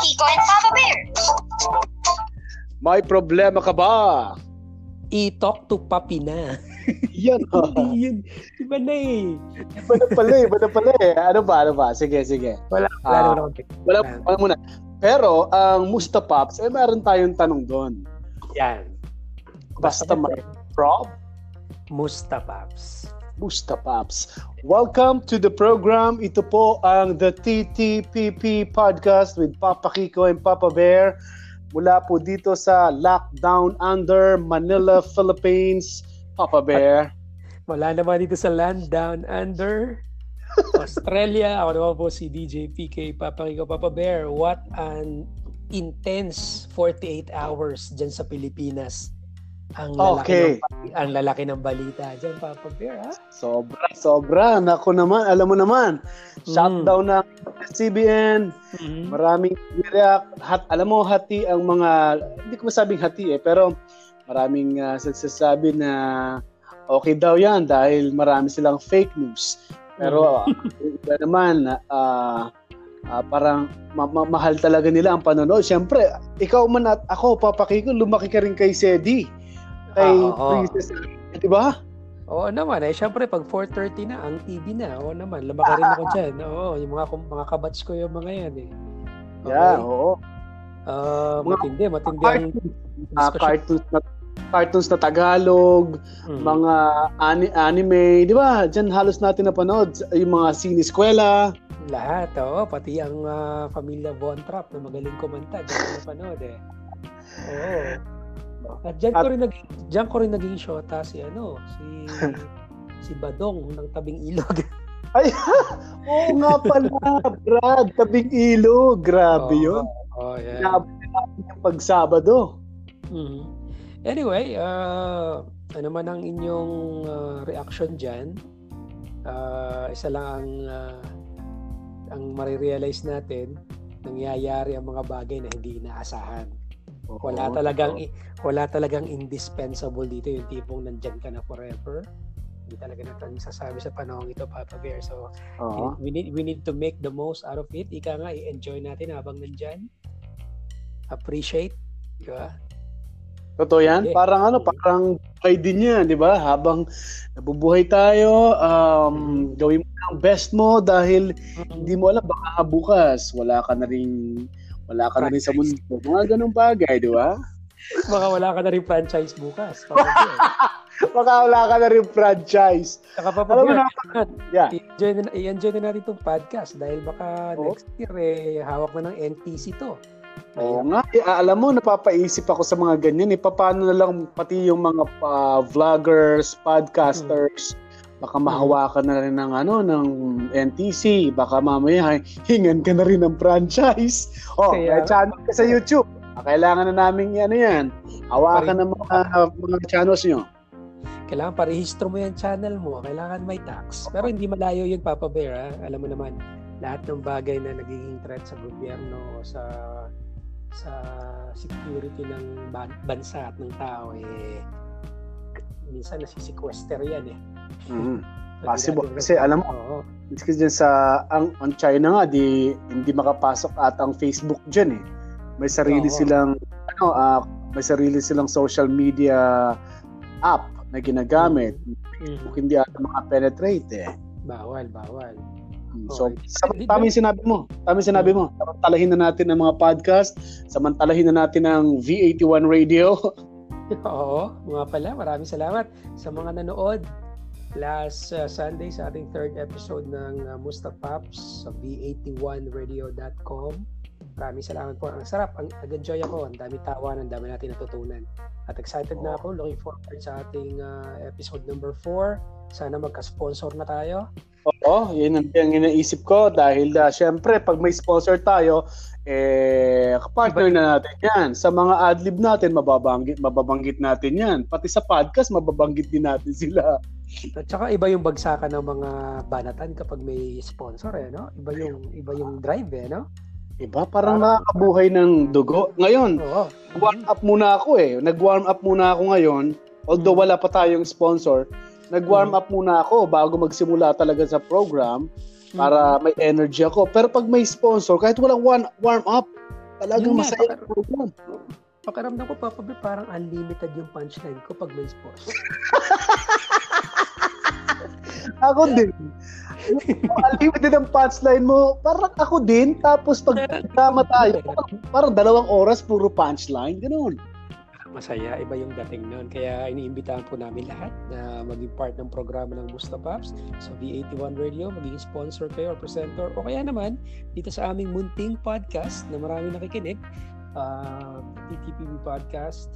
Kiko and Papa Bear. May problema ka ba? I-talk to papi na. yan. Oh. Hindi yun. Iba na eh. Iba na pala eh. Iba na pala eh. Ano ba? Ano ba? Sige, sige. Wala. Wala uh, naman. Wala, wala muna. Pero, ang um, Musta Pops, eh meron tayong tanong doon. Yan. Basta, Basta may prop? Musta Pops. Welcome to the program. Ito po ang The TTPP Podcast with Papa Kiko and Papa Bear. Mula po dito sa Lockdown Under, Manila, Philippines. Papa Bear. Wala naman dito sa land down under Australia. Ako naman po si DJ PK Papa Kiko Papa Bear. What an intense 48 hours dyan sa Pilipinas. Ang lalaki, Okay. ng, ang lalaki ng balita dyan, Papa Bear, ha? Sobra, sobra. Nako naman, alam mo naman. Shutdown ng CBN. Mhm. Maraming react. Hat, alam mo, hati ang mga, hindi ko masabing hati eh, pero maraming uh, nagsasabi na okay daw yan dahil marami silang fake news. Pero uh, iba naman, ah, ah, parang ma- ma- mahal talaga nila ang panonood. Siyempre, ikaw man at ako, papaki ko, lumaki ka rin kay Sedi. Kay Ah, oo. Princess, di ba? Oo naman, eh. Siyempre, pag 4.30 na, ang TV na. Oo naman, lumaki rin ako dyan. Oo, yung mga, mga kabats ko yung mga yan, eh. Okay. Yeah, oo. Mga matindi, matindi ang discussion. cartoons na cartoons na Tagalog, Mm. mga ani- anime, di ba? Diyan halos natin napanood yung mga siniskwela. Lahat, oo. Pati ang ah, pamilya Von Trapp na magaling kumanta. Diyan napanood eh. Oo. At diyan ko rin naging, diyan ko rin naging shota si ano, si si Badong ng tabing ilog. Ay, oo nga pala, Brad, tabing ilo. Grabe Oo. yun. Oh, yeah. Grabe yung pag-Sabado. Mhm. Anyway, uh, ano man ang inyong ah, reaction dyan, ah, isa lang ang, ah, ang marirealize natin, nangyayari ang mga bagay na hindi inaasahan. Wala Oo. talagang i- wala talagang indispensable dito yung tipong nandyan ka na forever. Hindi talaga natin sasabi sa panahon ito, Papa Bear. So, Oo. we need we need to make the most out of it. Ika nga, i-enjoy natin habang nandyan. Appreciate. Di ba? Totoo yan? Hindi. Parang ano, parang buhay din yan, di ba? Habang nabubuhay tayo, um, gawin mo ang best mo dahil hindi mo alam, baka bukas, wala ka na rin, wala ka na rin sa mundo. Mga ganong bagay, di ba? Baka wala ka na rin franchise bukas. Baka wala ka na rin franchise. Saka Papa Alam mo na, yeah. i-enjoy na, i-enjoy na natin itong podcast dahil baka Oo. next year eh, hawak na ng NTC to. Oo nga, eh, alam mo, napapaisip ako sa mga ganyan. Eh, paano na lang pati yung mga ah, vloggers, podcasters, baka mahawakan na rin ng ano ng NTC, baka mamaya hingan ka na rin ng franchise. Oh, Kaya- may channel ka sa YouTube. Ah, Kailangan na namin ano yan. Hawakan ng mga, mga channels nyo. Kailangan parehistro mo yung channel mo. Kailangan may tax. Pero hindi malayo yun, Papa Bear. Ha? Alam mo naman, lahat ng bagay na nagiging threat sa gobyerno, sa sa security ng ban- bansa at ng tao, eh, minsan nasisequester yan eh. Mhm. So, Possible. Kasi alam mo, Oo. Kasi dyan sa ang on China nga di hindi makapasok at ang Facebook diyan eh. May sarili Oo. silang ano ah, may sarili silang social media app na ginagamit. Mhm. Hindi ata makapenetrate eh. Bawal, bawal. So, Okay. tama yung sinabi mo. Tama yung sinabi mo. Samantalahin na natin ang mga podcast. Samantalahin na natin ang V81 Radio. Oo, mga pala, maraming salamat sa mga nanood last uh, Sunday sa ating third episode ng uh, Mustapaps sa b81radio.com. Maraming salamat po. Ang sarap, ang nag-enjoy ako. Ang dami tawa, ang dami natin natutunan. At excited na ako, looking forward sa ating uh, episode number 4. Sana magka-sponsor na tayo. Oo, yun ang, ang iniisip ko dahil uh, syempre pag may sponsor tayo, eh, partner na natin yan. Sa mga adlib natin, mababanggit, mababanggit natin yan. Pati sa podcast, mababanggit din natin sila. At saka iba yung bagsakan ng mga banatan kapag may sponsor eh, no? Iba yung iba yung drive eh, no? Iba, parang nakakabuhay ng dugo. Ngayon, Oo. warm up muna ako eh. Nag-warm up muna ako ngayon. Although wala pa tayong sponsor, nag-warm up muna ako bago magsimula talaga sa program para may energy ako. Pero pag may sponsor, kahit walang one, warm up, talagang Yun masaya ang program. pakiramdam ko, Papa Bear, parang unlimited yung punchline ko pag may sports. ako din. Unlimited ang punchline mo. Parang ako din. Tapos pag drama tayo, parang dalawang oras puro punchline. Ganun. Masaya. Iba yung dating noon. Kaya iniimbitahan po namin lahat na maging part ng programa ng Musta Pops sa V81 Radio, maging sponsor kayo or presenter o kaya naman dito sa aming munting podcast na marami nakikinig, uh, TTPB Podcast,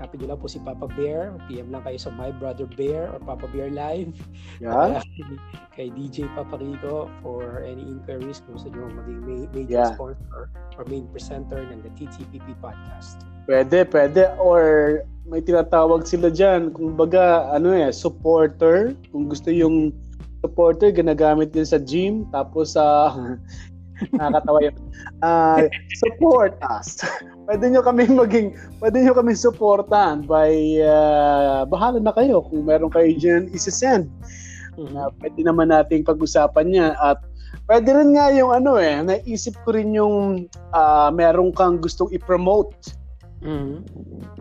Happy nyo lang po si Papa Bear. PM lang kayo sa My Brother Bear or Papa Bear Live. Yeah. kay DJ Papa Rico for any inquiries kung gusto nyo maging major yeah. sponsor or main presenter ng the TTPP podcast. Pwede, pwede. Or may tinatawag sila dyan. Kung baga, ano eh, supporter. Kung gusto yung supporter, ginagamit din sa gym. Tapos sa uh, Nakakatawa yun. Uh, support us. pwede nyo kami maging, pwede nyo kami supportan by, uh, bahala na kayo kung meron kayo dyan isa-send. Uh, pwede naman nating pag-usapan niya at pwede rin nga yung ano eh, naisip ko rin yung uh, meron kang gustong i-promote. Mm-hmm.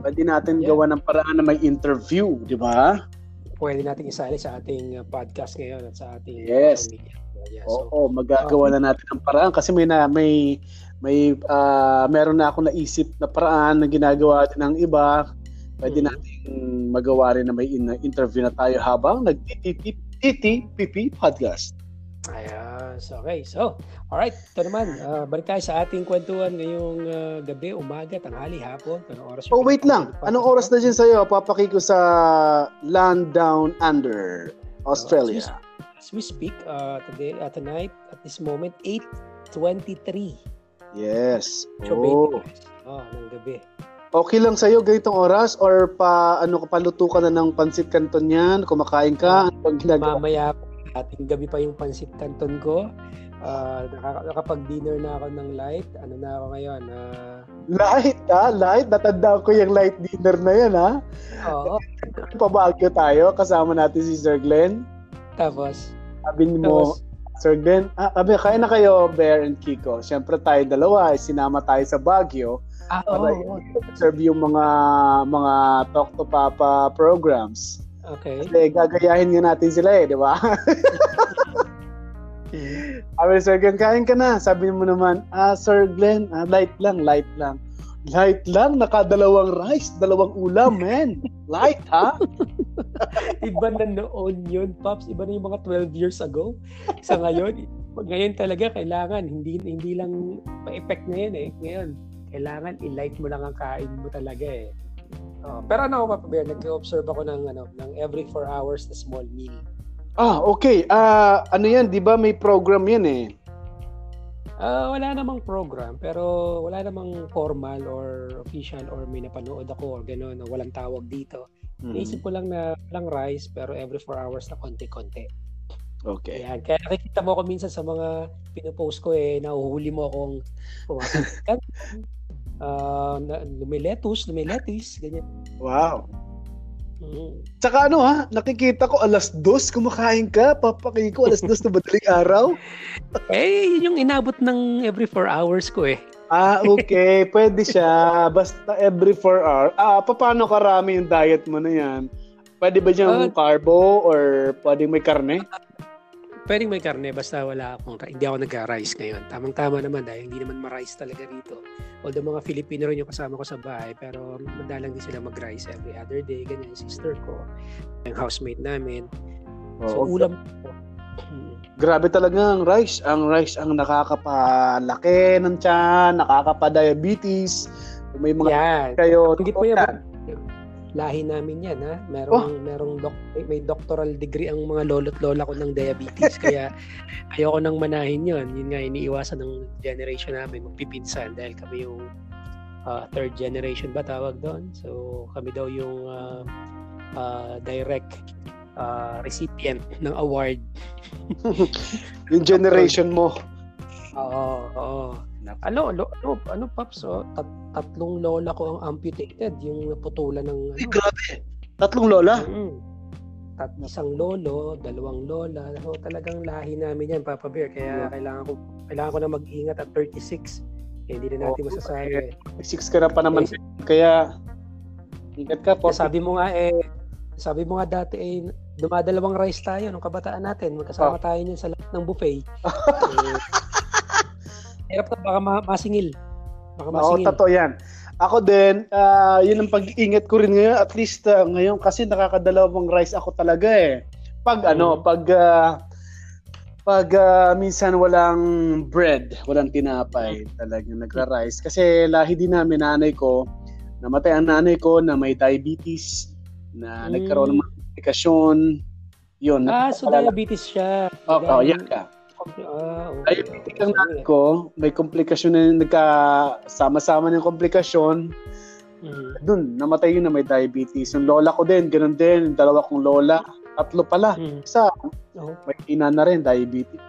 Pwede natin yeah. gawa ng paraan na may interview, di ba? Pwede natin isali sa ating podcast ngayon at sa ating yes. media. Yeah, so, Oo, magagawa na natin ang paraan kasi may na may may uh, meron na ako naisip na paraan na ginagawa din ng iba. Pwede mm-hmm. nating magawa rin na may in- interview na tayo habang nag-TTPP podcast. Ayan. So, okay. So, alright. Ito naman. Uh, balik tayo sa ating kwentuhan ngayong uh, gabi, umaga, tanghali, hapon. Anong oras? Oh, wait lang. Anong oras na dyan sa'yo? Papaki ko sa Land Down Under, Australia. Uh, as we speak uh, today, uh, tonight, at this moment, 8.23. Yes. So, oh. oh, ng gabi. Okay lang sa'yo ganitong oras or pa ano ka paluto ka na ng pansit canton yan, kumakain ka, ano ginagawa? Mamaya ating gabi pa yung pansit canton ko. Uh, nakapag-dinner na ako ng light. Ano na ako ngayon? Uh, light, ha? Light? Natanda ko yung light dinner na yan, ha? Oo. Pabagyo tayo, kasama natin si Sir Glenn. Tapos? Sabi mo, Tapos, Sir Glenn, ah, sabi, kaya na kayo, Bear and Kiko. Siyempre tayo dalawa, eh, sinama tayo sa Baguio. Ah, para oh, serve yung mga mga Talk to Papa programs. Okay. Kasi gagayahin nga natin sila eh, di ba? Sabi, Sir Glenn, kain ka na. Sabi mo naman, ah, Sir Glenn, ah, light lang, light lang. Light lang, nakadalawang rice, dalawang ulam, man. Light, ha? iba na noon yun, Pops. Iba na yung mga 12 years ago. Sa ngayon, ngayon talaga kailangan, hindi hindi lang pa-effect na yun eh. Ngayon, kailangan i-light mo lang ang kain mo talaga eh. Uh, pero ano ako, Papa Bear, nag-observe ako ng, ano, ng every 4 hours na small meal. Ah, okay. Uh, ano yan, di ba may program yan eh? Uh, wala namang program, pero wala namang formal or official or may napanood ako or gano'n walang tawag dito. Mm-hmm. Naisip ko lang na lang rice pero every 4 hours na konti-konti. Okay. Ayan. Kaya nakikita mo ako minsan sa mga pinopost ko eh, nahuhuli mo akong pumapakan. uh, na, lumiletus, lumiletis, ganyan. Wow. Mm. Tsaka ano ha, nakikita ko alas dos kumakain ka, papakay ko alas dos na madaling araw. eh, yun yung inabot ng every 4 hours ko eh. Ah, okay. Pwede siya. Basta every 4 hours. Ah, paano karami yung diet mo na yan? Pwede ba diyang uh, carbo or pwede may karne? Pwedeng may karne basta wala akong hindi ako nag-rice ngayon. Tamang-tama naman dahil hindi naman ma-rice talaga rito. Although mga Filipino rin yung kasama ko sa bahay pero madalang din sila mag-rice every other day. Ganyan yung sister ko, yung housemate namin. So oh, ulam. Grabe talaga ang rice. Ang rice ang nakakapalaki ng tiyan, nakakapa-diabetes. May mga yan. kayo. Hindi po yan lahi namin yan ha. Merong oh. merong doc, may doctoral degree ang mga lolo't lola ko ng diabetes kaya ayoko nang manahin yon. Yun nga iniiwasan ng generation namin magpipinsan dahil kami yung uh, third generation ba tawag doon. So kami daw yung uh, uh, direct uh, recipient ng award. yung generation mo. Oo, oo. Ano, lo, ano, ano, Paps, oh, tat, tatlong lola ko ang amputated, yung naputulan ng... Ay, ano. grabe. Tatlong lola? Mm-hmm. Tat, isang lolo, dalawang lola. So, talagang lahi namin yan, Papa Bear. Kaya yeah. kailangan ko kailangan ko na mag-ingat at 36. Eh, hindi na natin oh, masasabi. Eh, 6 ka na pa naman. Eh, kaya ingat ka po. Sabi mo nga eh, sabi mo nga dati eh, dumadalawang rice tayo nung kabataan natin. Magkasama oh. tayo niyan sa lahat ng buffet. eh, hirap na baka ma- masingil. Baka masingil. Oo, totoo yan. Ako din, uh, yun ang pag-iingat ko rin ngayon. At least uh, ngayon kasi nakakadalawang rice ako talaga eh. Pag mm. ano, pag uh, pag uh, minsan walang bread, walang tinapay, talagang nagra-rice. Kasi lahi din namin nanay ko, namatay ang nanay ko na may diabetes, na mm. nagkaroon ng komplikasyon. Yun. Ah, so diabetes siya. Oo, oh, oh, yan ka. Ah, okay. Diabetic ang nanay ko, may komplikasyon na nagkasama-sama ng komplikasyon. Mm-hmm. Doon, namatay yun na may diabetes. Yung lola ko din, ganun din. Dalawa kong lola. Tatlo pala. Mm-hmm. Isa, oh. may ina na rin, diabetic.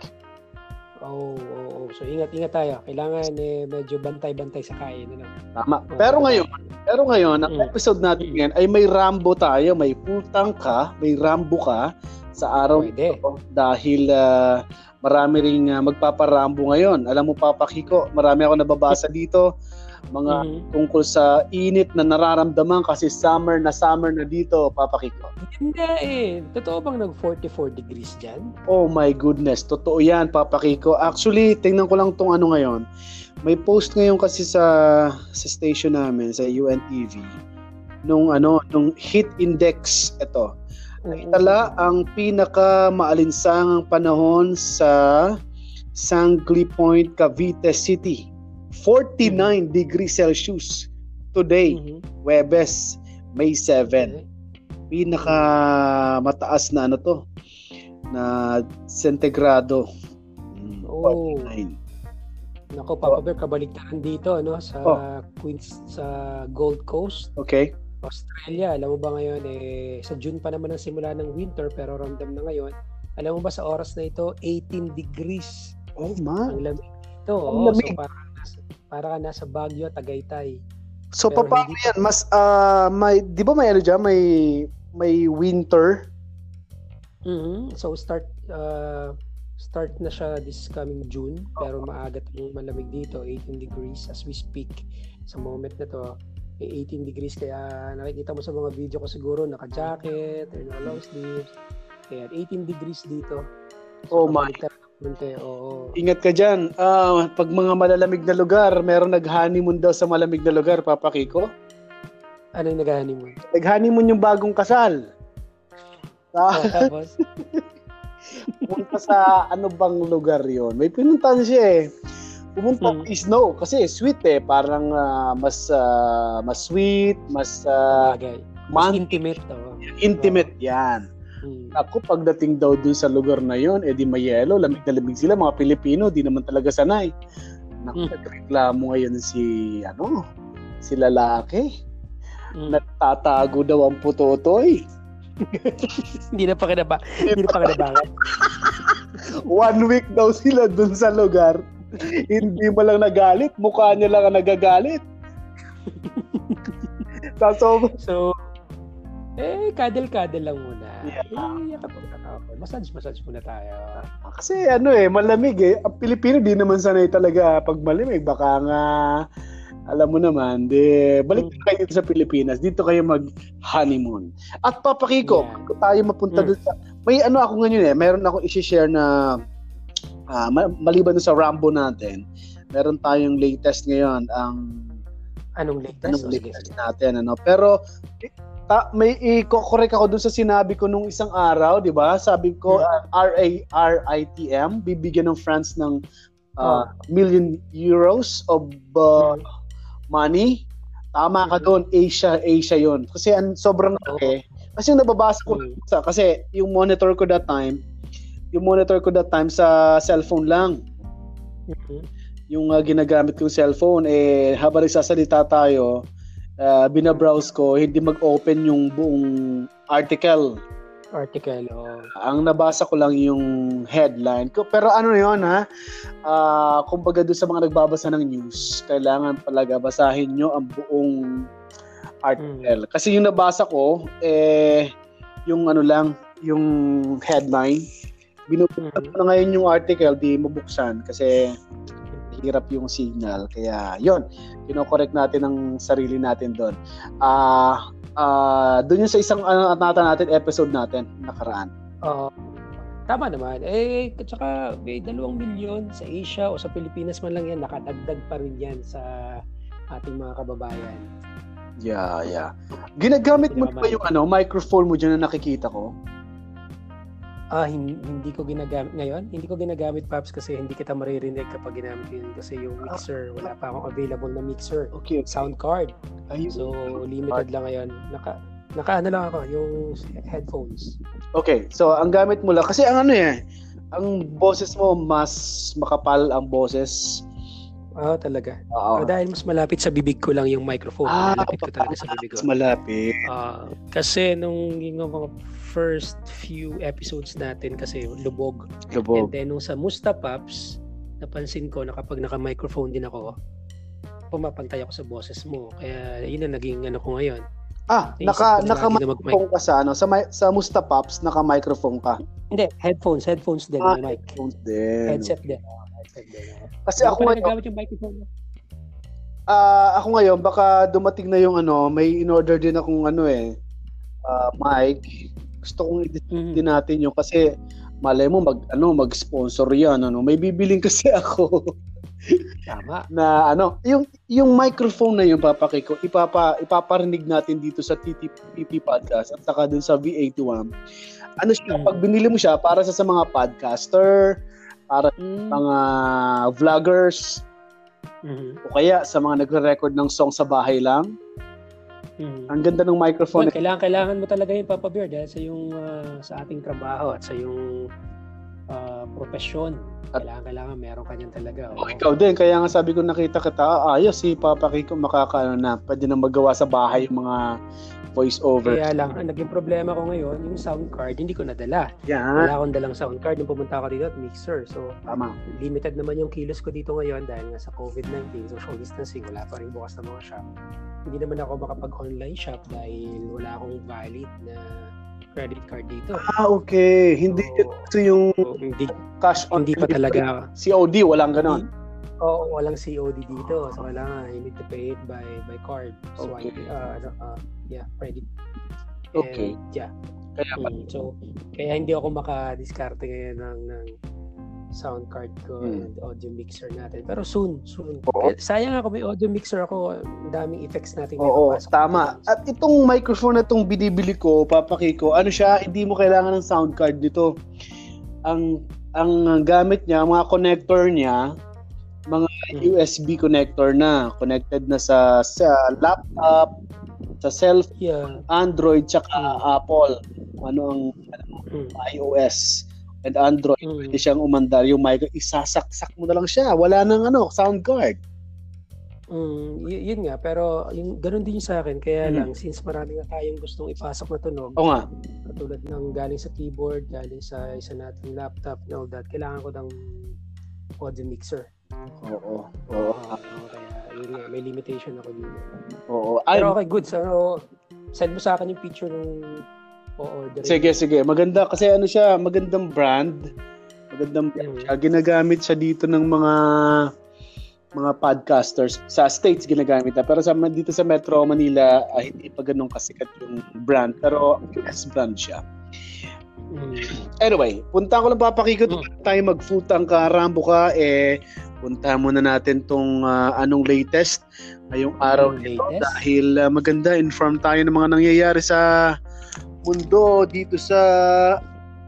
Oh, oh, oh. So ingat-ingat tayo. Kailangan eh, medyo bantay-bantay sa kain. Ano? Tama. Pero ngayon, pero ngayon, ang mm. episode natin ngayon ay may Rambo tayo, may putang ka, may Rambo ka sa araw Pwede. ito dahil uh, marami ring uh, magpaparambo ngayon. Alam mo Papa Kiko, marami ako nababasa dito mga mm-hmm. tungkol sa init na nararamdaman kasi summer na summer na dito, Papa Kiko. Hindi eh. Totoo bang nag 44 degrees diyan? Oh my goodness, totoo 'yan, Papa Kiko. Actually, tingnan ko lang tong ano ngayon. May post ngayon kasi sa sa station namin sa UNTV nung ano, nung heat index ito Itala ang pinaka maalinsangang panahon sa Sangli Point, Cavite City. 49 mm-hmm. degrees Celsius today, mm-hmm. Webes, May 7. Pinaka mataas na ano to na sentigrado. 49. Oh. Nako, Papa Bear, kabaligtaran dito no sa oh. Queens sa Gold Coast. Okay. Australia, alam mo ba ngayon, eh, sa June pa naman ang simula ng winter, pero ramdam na ngayon. Alam mo ba sa oras na ito, 18 degrees. Oh, man. Ang lamig ito. Ang oh, lamig. So, para, para ka nasa Baguio, Tagaytay. So, pero paano yan? Mas, uh, may, di ba may ano dyan, may, may winter? Mm-hmm. So, start, uh, start na siya this coming June, pero maaga yung malamig dito, 18 degrees as we speak. Sa moment na to, 18 degrees kaya nakikita mo sa mga video ko siguro naka-jacket or naka long sleeves kaya 18 degrees dito so, oh my Munte, oo. Ingat ka diyan. Uh, pag mga malalamig na lugar, meron nag-honeymoon daw sa malamig na lugar, Papa Kiko. Ano yung nag-honeymoon? Nag-honeymoon yung bagong kasal. Ah, oh, tapos? Punta sa ano bang lugar yon May pinuntahan siya eh pumunta hmm. is no kasi sweet eh parang uh, mas uh, mas sweet mas uh, mas intimate oh. intimate oh. yan hmm. ako pagdating daw dun sa lugar na yon edi may yelo lamig na lamig sila mga Pilipino di naman talaga sanay naku hmm. nagreklamo ngayon si ano si lalaki hmm. nagtatago daw ang putotoy hindi na pa kinaba hindi na pa kinabangan one week daw sila dun sa lugar hindi mo lang nagalit, mukha niya lang ang nagagalit. so, so, eh, kadel-kadel lang muna. Yeah. Eh, kapag massage, massage muna tayo. Kasi ano eh, malamig eh. Ang Pilipino di naman sanay talaga pag malamig. Baka nga, alam mo naman, di, balik mm. kayo dito sa Pilipinas. Dito kayo mag-honeymoon. At papakiko, yeah. tayo mapunta mm. doon sa, may ano ako ngayon eh, meron ako i-share na uh, maliban sa Rambo natin, meron tayong latest ngayon ang anong latest? Anong oh, latest natin ano. Pero ta, may i-correct ako dun sa sinabi ko nung isang araw, 'di ba? Sabi ko hmm. uh, R A R I T M bibigyan ng France ng uh, oh. million euros of uh, hmm. money. Tama ka doon, Asia, Asia 'yon. Kasi an sobrang laki. Kasi yung nababasa ko hmm. kasi yung monitor ko that time yung monitor ko that time sa cellphone lang. Mm-hmm. Yung uh, ginagamit kong cellphone, eh, habang nagsasalita tayo, uh, binabrowse ko, hindi mag-open yung buong article. Article, oh. Ang nabasa ko lang yung headline. Pero ano yun, ha? Uh, kumbaga doon sa mga nagbabasa ng news, kailangan talaga basahin nyo ang buong article. Mm. Kasi yung nabasa ko, eh, yung ano lang, yung headline, Binubuksan mm-hmm. na ngayon yung article, di mabuksan kasi mahirap yung signal. Kaya, yon kino-correct natin ang sarili natin doon. Ah, uh, uh, doon yung sa isang ano uh, natin episode natin nakaraan. Oo. Uh, tama naman. Eh, tsaka may dalawang milyon sa Asia o sa Pilipinas man lang yan, nakadagdag pa rin yan sa ating mga kababayan. Yeah, yeah. Ginagamit mo ba yung ano, microphone mo dyan na nakikita ko? Ah, hindi, hindi ko ginagamit ngayon. Hindi ko ginagamit Paps kasi hindi kita maririnig kapag ginamit ko yun kasi yung ah. mixer, wala pa akong available na mixer. Okay. Sound card. Ayun. So, limited lang ngayon. Naka naka ano lang ako, yung headphones. Okay. So, ang gamit mo lang kasi ang ano eh, ang boses mo mas makapal ang boses Oo, oh, talaga. Oo. Uh, dahil mas malapit sa bibig ko lang yung microphone. Ah, malapit ko talaga sa bibig ko. Mas malapit. Uh, kasi nung yung mga first few episodes natin kasi lubog. Lubog. And then nung sa Musta Pops, napansin ko na kapag naka-microphone din ako, pumapantay ako sa boses mo. Kaya yun ang naging ano ko ngayon. Ah, naka naka microphone ka sa ano sa sa Musta Pops naka-microphone ka. Hindi, headphones, headphones din, ah, mic. Headphones din. Headset din. Headset din. Kasi ako ngayon, gamit yung microphone mo. Ah, uh, ako ngayon baka dumating na yung ano, may in-order din akong ano eh, uh, mic. Gusto kong i mm-hmm. din natin yung kasi malay mo mag ano, mag-sponsor 'yan ano. May bibiling kasi ako. Tama. na ano, yung yung microphone na yung papaki ko, ipapa ipaparinig natin dito sa TTPP podcast at saka dun sa V81. Ano siya, mm. pag binili mo siya para sa, sa mga podcaster, para mm. mga vloggers mm-hmm. o kaya sa mga nagre-record ng song sa bahay lang. Mm-hmm. Ang ganda ng microphone. Well, kailangan kailangan mo talaga yung Papa Bear dahil sa yung uh, sa ating trabaho at sa yung uh, profesyon. Kailangan kailangan meron ka niyan talaga. Oh, ikaw din kaya nga sabi ko nakita kita ah, ayos si Papa Kiko makakaano na pwede na magawa sa bahay yung mga voice over. Kaya lang, ang naging problema ko ngayon, yung sound card, hindi ko nadala. Yeah. Wala akong dalang sound card nung pumunta ako dito at mixer. So, Tama. limited naman yung kilos ko dito ngayon dahil nga sa COVID-19, social distancing, wala pa rin bukas na mga shop. Hindi naman ako makapag-online shop dahil wala akong valid na credit card dito. Ah, okay. Hindi so, ito yung so, hindi, cash on hindi pa talaga. COD, walang ganon. Oo, oh, walang COD dito. So, kailangan, you need to pay it by by card. So, okay. uh, uh, yeah, credit. Okay. And, yeah. Kaya ba? Mm, so, kaya hindi ako maka-discarte ngayon ng, ng sound card ko hmm. and audio mixer natin. Pero soon, soon. Oo. Sayang ako may audio mixer ako. Ang daming effects natin. Oo, tama. At itong microphone na itong binibili ko, papaki ko, ano siya, hindi mo kailangan ng sound card dito. Ang ang gamit niya, mga connector niya, mga hmm. USB connector na connected na sa sa laptop sa self yeah. Android tsaka mm. Apple ano ang ano, mm. iOS and Android mm. pwede siyang umandar yung mic isasaksak mo na lang siya wala nang ano sound card Mm, y- yun nga, pero yung ganun din yung sa akin. Kaya mm. lang, since marami na tayong gustong ipasok na tunog, Oo nga. katulad ng galing sa keyboard, galing sa isa nating laptop and all that, kailangan ko ng audio mixer. Oo. Oo. Uh, kaya yun nga, may limitation ako dito. Oo. Pero okay, good. So, send mo sa akin yung picture ng o-order. Sige, sige. Maganda kasi ano siya, magandang brand. Magandang brand mm. siya. Ginagamit siya dito ng mga mga podcasters sa states ginagamit na pero sa dito sa Metro Manila uh, hindi pa ganun kasikat yung brand pero US brand siya mm. anyway punta ko lang papakikot mm. tayo magfutang ka Rambo ka eh punta muna natin tong uh, anong latest ngayong araw nito dahil uh, maganda inform tayo ng mga nangyayari sa mundo dito sa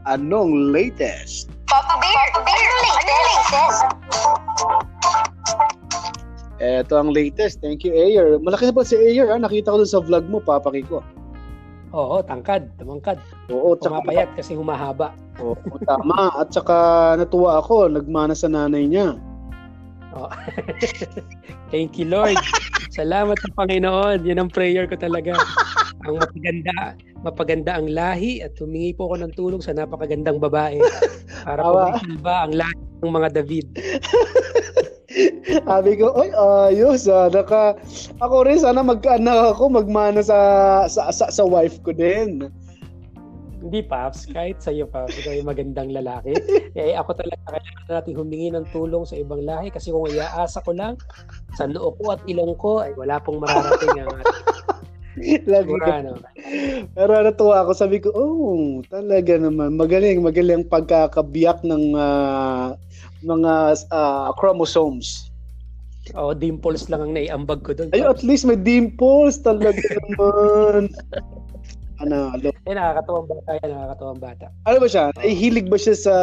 anong latest Papa Bear, Papa Bear, latest. Ito ang latest. Thank you, Ayer. Malaki na ba si Ayer? Ha? Nakita ko dun sa vlog mo, papaki ko. Oo, tangkad, tumangkad. Oo, tsaka payat kasi humahaba. Oo, tama. At saka natuwa ako, nagmana sa nanay niya. Oh. Thank you, Lord. Salamat sa Panginoon. Yan ang prayer ko talaga. Ang mapaganda, mapaganda ang lahi at humingi po ako ng tulong sa napakagandang babae para po ba ang lahi ng mga David. Sabi ko, oy, ayos ah. Naka, ako rin sana magkaanak ako, magmana sa, sa, sa, sa wife ko din. Hindi, Paps. Kahit sa'yo, Paps. Ikaw yung magandang lalaki. eh, ako talaga kailangan natin humingi ng tulong sa ibang lahi kasi kung iaasa ko lang sa noo ko at ilong ko, ay wala pong mararating ang Lagi ko. ano. Pero natuwa ako, sabi ko, oh, talaga naman. Magaling, magaling pagkakabiyak ng uh, mga uh, chromosomes. Oh, dimples lang ang naiambag ko doon. Ay, at least may dimples talaga naman. Panalo. Eh, nakakatuwang bata yan, nakakatuwang bata. Ano ba siya? Nahihilig ba siya sa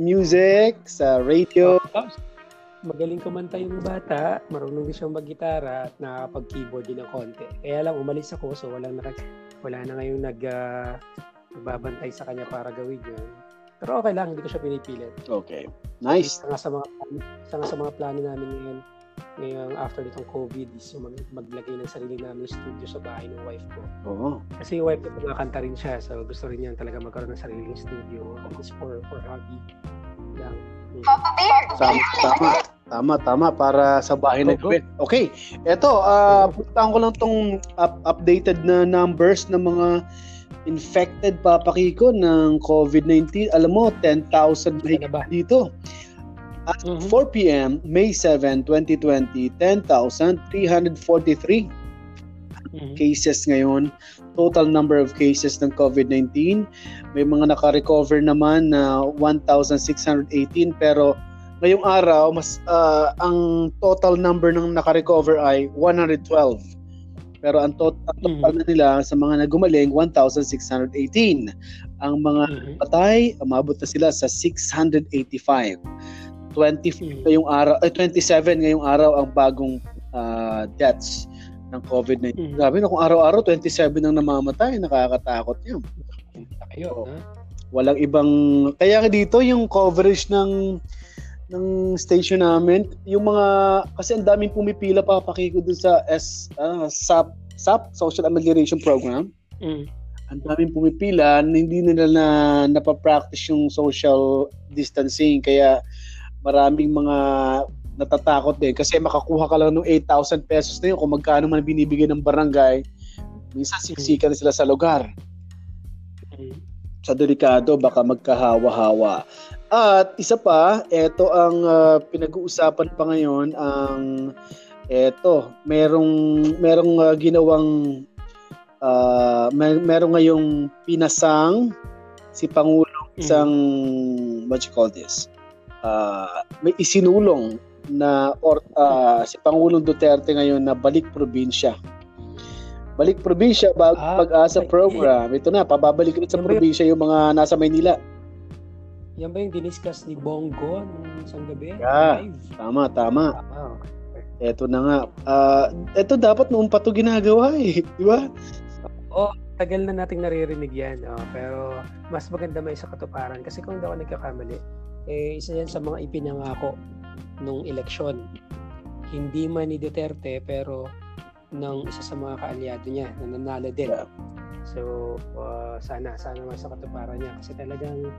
music, sa radio? Oh, magaling kumanta yung bata, marunong din siyang mag-gitara at nakakapag-keyboard din ng konti. Kaya lang, umalis ako, so walang naka, wala na ngayong nag, uh, nagbabantay sa kanya para gawin yun. Pero okay lang, hindi ko siya pinipilit. Okay. Nice. Isa nga sa mga, isa nga sa mga plano namin ngayon, ngayong after nitong COVID is yung mag, maglagay ng sarili namin studio sa bahay ng wife ko. Oo. Kasi yung wife ko kumakanta rin siya, so gusto rin niya talaga magkaroon ng sariling studio just for for hobby lang. Hmm. Tama, tama. Tama, tama. Para sa bahay na gawin. Okay. Ito, uh, puntaan ko lang tong up- updated na numbers ng mga infected papakiko ng COVID-19. Alam mo, 10,000 ba dito. At mm-hmm. 4 p.m., May 7, 2020, 10,343 mm-hmm. cases ngayon. Total number of cases ng COVID-19. May mga naka-recover naman na 1,618 pero ngayong araw mas uh, ang total number ng naka-recover ay 112. Pero ang, tot- ang total mm-hmm. na nila sa mga nagumaling 1,618. Ang mga mm-hmm. patay, umabot na sila sa 685. 20 hmm. ngayong araw, eh, 27 ngayong araw ang bagong uh, deaths ng COVID-19. Hmm. Grabe na kung araw-araw 27 ang namamatay, nakakatakot 'yun. Ayun, so? Walang ibang kaya dito yung coverage ng ng station namin, yung mga kasi ang daming pumipila pa pakiko dun sa S uh, SAP SAP Social Amelioration Program. Mm. Ang daming pumipila, hindi nila na napapractice yung social distancing kaya maraming mga natatakot din. Kasi makakuha ka lang ng 8,000 pesos na yun kung magkano man binibigay ng barangay minsan siksikan na sila sa lugar. Sa delikado baka magkahawa-hawa. At isa pa ito ang uh, pinag-uusapan pa ngayon ang eto merong merong uh, ginawang uh, mer- merong ngayong pinasang si Pangulong mm. isang what you call this uh, may isinulong na or, uh, si Pangulong Duterte ngayon na balik probinsya. Balik probinsya bag, ah, pag-asa program. Ito na, pababalik ulit sa probinsya yung mga nasa Maynila. Yan ba yung diniscuss ni Bongo nung isang gabi? Yeah, tama, tama. Ah, okay. Ito na nga. Uh, ito dapat noong pa ito ginagawa eh. Di ba? Oo, oh, tagal na nating naririnig yan. Oh, pero mas maganda may sa katuparan. Kasi kung daw nagkakamali, eh, isa yan sa mga ipinangako nung eleksyon. Hindi man ni Duterte pero ng isa sa mga kaalyado niya na nanalo din. So, uh, sana, sana mas sa katuparan niya kasi talagang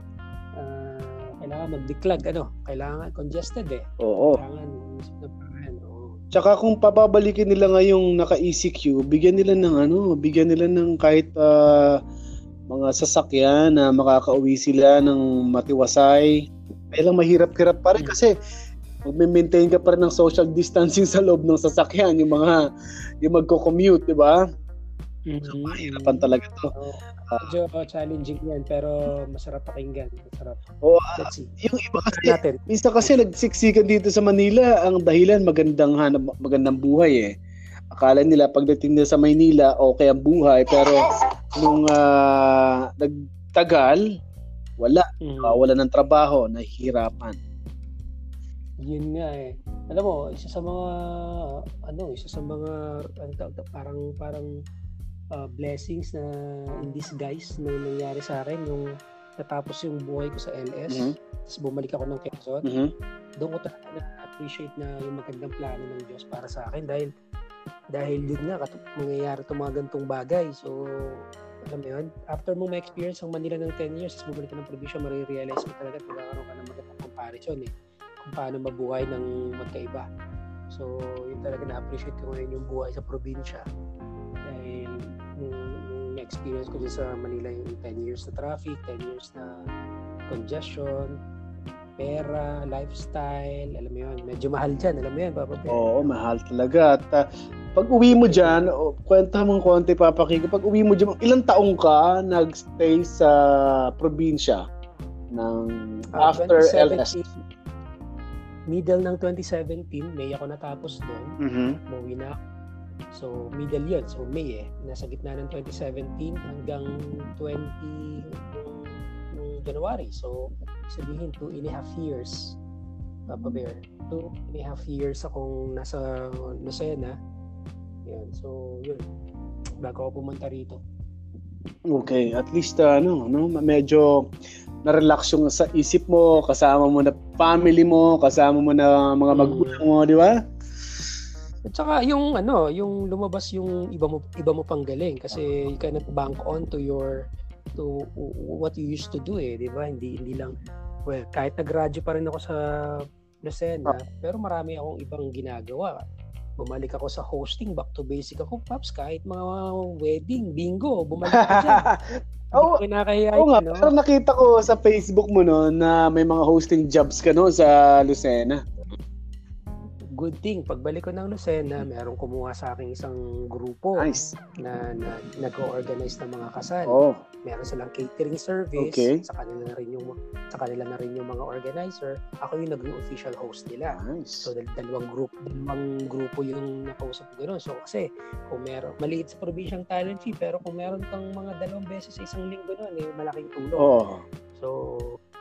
uh, kailangan mag-declag, ano, kailangan congested eh. Oo. Kailangan na paraan, oo. Tsaka kung papabalikin nila ngayong naka-ECQ, bigyan nila ng ano, bigyan nila ng kahit uh, mga sasakyan na makakauwi sila ng matiwasay kaya lang mahirap-hirap pa rin hmm. kasi magme-maintain ka pa rin ng social distancing sa loob ng sasakyan, yung mga yung magko-commute, di ba? Mm-hmm. So, mahirapan talaga to. Uh, medyo challenging yan, pero masarap pakinggan. Masarap. Oh, uh, yung iba kasi, natin. minsan kasi nagsiksikan dito sa Manila, ang dahilan magandang hanap, magandang buhay eh. Akala nila pagdating nila sa Maynila, okay ang buhay, pero nung uh, nagtagal, wala. Mm. Uh, wala ng trabaho, nahihirapan. Yun nga eh. Alam mo, isa sa mga ano, isa sa mga ano, parang parang uh, blessings na in disguise na nangyari sa akin nung natapos yung buhay ko sa LS. Mm-hmm. Tapos bumalik ako ng Quezon. Mm-hmm. Doon ko talaga na-appreciate na yung magandang plano ng Diyos para sa akin dahil dahil yun nga, mangyayari itong mga gantong bagay. So, alam mo yun, after mo ma-experience ang Manila ng 10 years, bumalik ka ng probinsya, marirealize mo talaga at magkakaroon ka ng magandang comparison eh, kung paano mabuhay ng magkaiba. So, yun talaga na-appreciate ko ngayon yung buhay sa probinsya. Dahil nung, nung na-experience ko sa Manila yung 10 years na traffic, 10 years na congestion, pera, lifestyle, alam mo yun, medyo mahal dyan, alam mo yun, Papa Bear. Oo, mahal talaga. At uh, pag uwi mo dyan, oh, kwenta mong konti, Papa Kiko, pag uwi mo dyan, ilang taong ka nagstay sa probinsya ng Ah, after 2017, LS? Middle ng 2017, May ako natapos doon. Mhm. Umuwi na ako. So, middle yun. So, May eh. Nasa gitna ng 2017 hanggang 20 yung, yung January. So, sabihin, two and a half years. Papa Bear. Two and a half years akong nasa Lucena. Yan. So, yun. Bago ako pumunta rito. Okay, at least uh, ano, no, medyo na-relax yung sa isip mo, kasama mo na family mo, kasama mo na mga Mm. magulang mo, di ba? At saka yung ano, yung lumabas yung iba mo iba mo pang galing kasi you cannot bank on to your to what you used to do eh, 'di ba? Hindi hindi lang well, kahit nag-radyo pa rin ako sa Lucena, pero marami akong ibang ginagawa. Bumalik ako sa hosting, back to basic ako, Paps, kahit mga wedding, bingo, bumalik ako dyan. Oo, kinakahiya Oo nga, no? pero nakita ko sa Facebook mo no na may mga hosting jobs ka no sa Lucena. Good thing, pagbalik ko ng Lucena, merong kumuha sa akin isang grupo Nice. na, na nag-organize ng mga kasal. Oh, meron silang catering service Okay. sa kanila na rin yung sa kanila na rin yung mga organizer ako yung naging official host nila nice. so dal- dalawang group dalawang grupo yung nakausap ko gano'n so kasi kung meron maliit sa probinsyang talent fee pero kung meron kang mga dalawang beses sa isang linggo noon eh malaking tulong Oh. so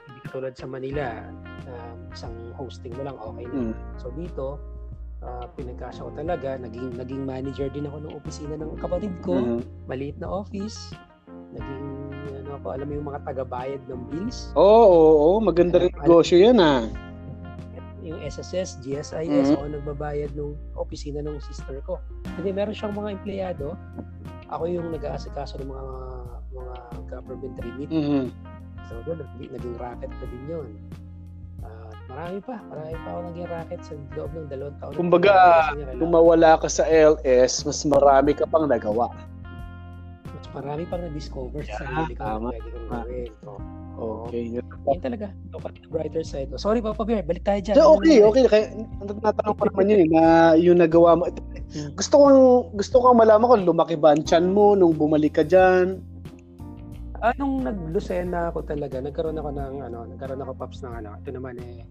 hindi katulad sa Manila um, isang hosting mo lang okay na Mm. so dito uh, pinagkasya ko talaga naging naging manager din ako ng opisina ng kapatid ko Mhm. maliit na office, naging ano ako, alam mo yung mga taga-bayad ng bills, Oo, oo, oo, maganda rin negosyo 'yan ah. yung SSS, GSIS, Mhm. ako nagbabayad ng opisina ng sister ko. Hindi, meron siyang mga empleyado, ako yung nag-aasikaso ng mga mga government remit. Mhm. So, doon, naging, naging racket ko din yun. Marami pa, marami pa ako naging racket sa loob ng dalawang taon. Kumbaga, Kung mawala ka sa LS, mas marami ka pang nagawa. mas marami pang na-discover sa Yeah, sarili ko na tama. pwede kong gawin. So, Okay. Yan talaga. Look at the brighter side. Oh, Sorry, Papa Bear. Balik tayo dyan. So, okay, okay. Kaya natanong ko naman yun eh, na yung nagawa mo. Ito, Hmm. Gusto kong gusto kong malaman kung lumaki ba ang tiyan mo nung bumalik ka diyan. Anong nag-Lucena ako talaga, nagkaroon ako ng, ano, nagkaroon ako, Paps, ng ano, ito naman eh,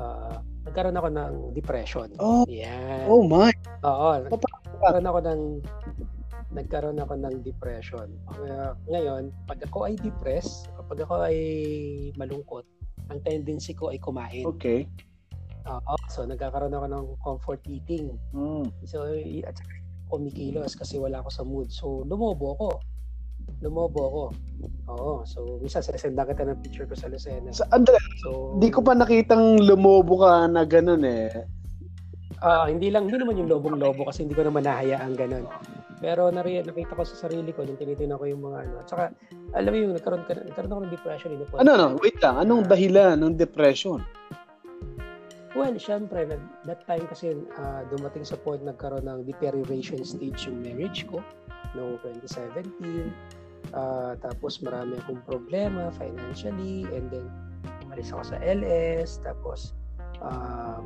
ah, nagkaroon ako ng depression. Oh, Yan. oh my. Oo. Nagkaroon ako ng, nagkaroon ako ng depression. Kaya, ngayon, pag ako ay depressed, pag ako ay malungkot, ang tendency ko ay kumain. Okay. Oo. So, nagkakaroon ako ng comfort eating. Mm. So, at saka kumikilos kasi wala ako sa mood. So, lumobo ako. Lumobo ako. Oo. So, minsan sasenda kita ng picture ko sa Lucena. Sa Andre, So, di ko pa nakitang lumobo ka na ganun eh. ah, hindi lang, hindi naman yung lobong-lobo kasi hindi ko naman nahayaan ganun. Pero nari, nakita ko sa sarili ko nung tinitingnan ko yung mga ano. At saka, alam mo yung nagkaroon, ka, nagkaroon ako ng depression. eh, Ano no, wait lang. Anong dahilan ng depression? Well, syempre, nag, that time kasi ah, dumating sa point nagkaroon ng deterioration stage yung marriage ko noong 2017. Ah, tapos marami akong problema financially and then umalis ako sa LS tapos ah,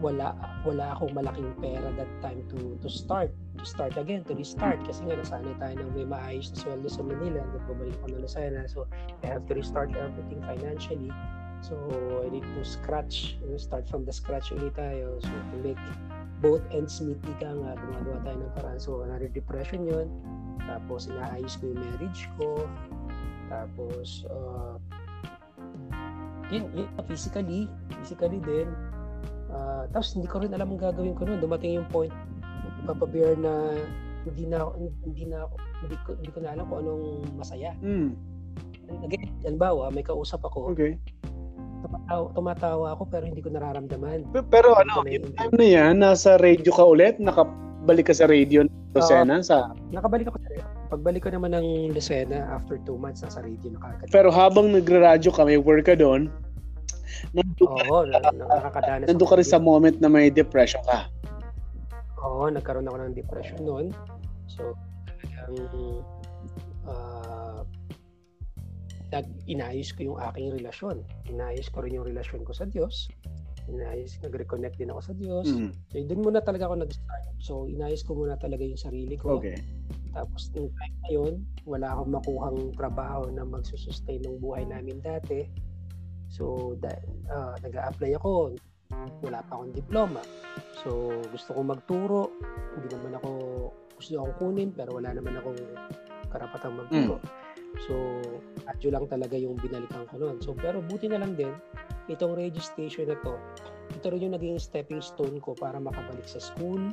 wala wala akong malaking pera that time to to start to start again to restart kasi nga nasanay tayo ng may maayos na sweldo sa Manila and then bumalik ako na Lucena so I have to restart everything financially So, I need to scratch, you know, start from the scratch ulit tayo. So, to make both ends meet ika nga, gumagawa tayo ng paraan. So, another depression yun. Tapos, inaayos ko yung marriage ko. Tapos, uh, yun, yun, physically, physically din. Uh, tapos, hindi ko rin alam ang gagawin ko noon. Dumating yung point, Papa Bear, na hindi na hindi na ako, hindi ko, hindi ko na alam kung anong masaya. Mm. Again, halimbawa, may kausap ako, Okay. tumatawa, tumatawa ako pero hindi ko nararamdaman. Pe- Pero Hindi ano, yung time na yan, nasa radio ka ulit, nakabalik ka sa radio Lucena, sa Nakabalik ako sa Pagbalik ko naman ng Lucena after two months, nasa radio na kagad. pero habang nagra-radyo ka, may work ka doon, nandun, ka- Oo, na, na, nakakadanas nandun ka rin sa moment na may depression ka. Oo, nagkaroon ako ng depression noon. So, talagang uh, nag inayos ko yung aking relasyon. Inayos ko rin yung relasyon ko sa Diyos. Inayos, nag-reconnect din ako sa Diyos. Mm. So, doon muna talaga ako nag-start. So, inayos ko muna talaga yung sarili ko. Okay. Tapos, yung time na yun, wala akong makuhang trabaho na magsusustain ng buhay namin dati. So, uh, nag-a-apply ako. Wala pa akong diploma. So, gusto kong magturo. Hindi naman ako gusto akong kunin pero wala naman akong karapatang magturo. Mm. So, radyo lang talaga yung binalikan ko noon. So, pero buti na lang din, itong registration na to, ito rin yung naging stepping stone ko para makabalik sa school.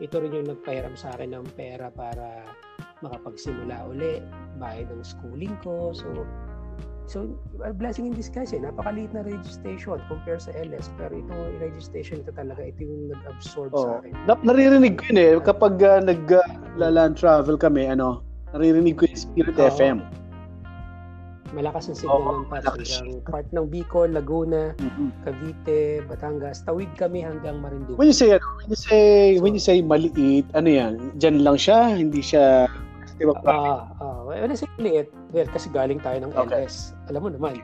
Ito rin yung nagpahiram sa akin ng pera para makapagsimula uli, bayad ng schooling ko. So, So, a blessing in disguise eh. Napakaliit na registration compare sa LS. Pero ito, registration ito talaga, ito yung nag-absorb oh. sa akin. Na- naririnig ko yun eh. Kapag uh, nag-land uh, travel kami, ano, naririnig ko yung Spirit oh. FM. Malakas ang signal oh, ng pass hanggang part ng Bicol, Laguna, mm-hmm. Cavite, Batangas. Tawid kami hanggang Marinduque. When you say, ano, when you say, so, when you say maliit, ano yan? Diyan lang siya? Hindi siya Di ba? Uh, uh, when I say maliit, well, kasi galing tayo ng okay. LS. Alam mo naman.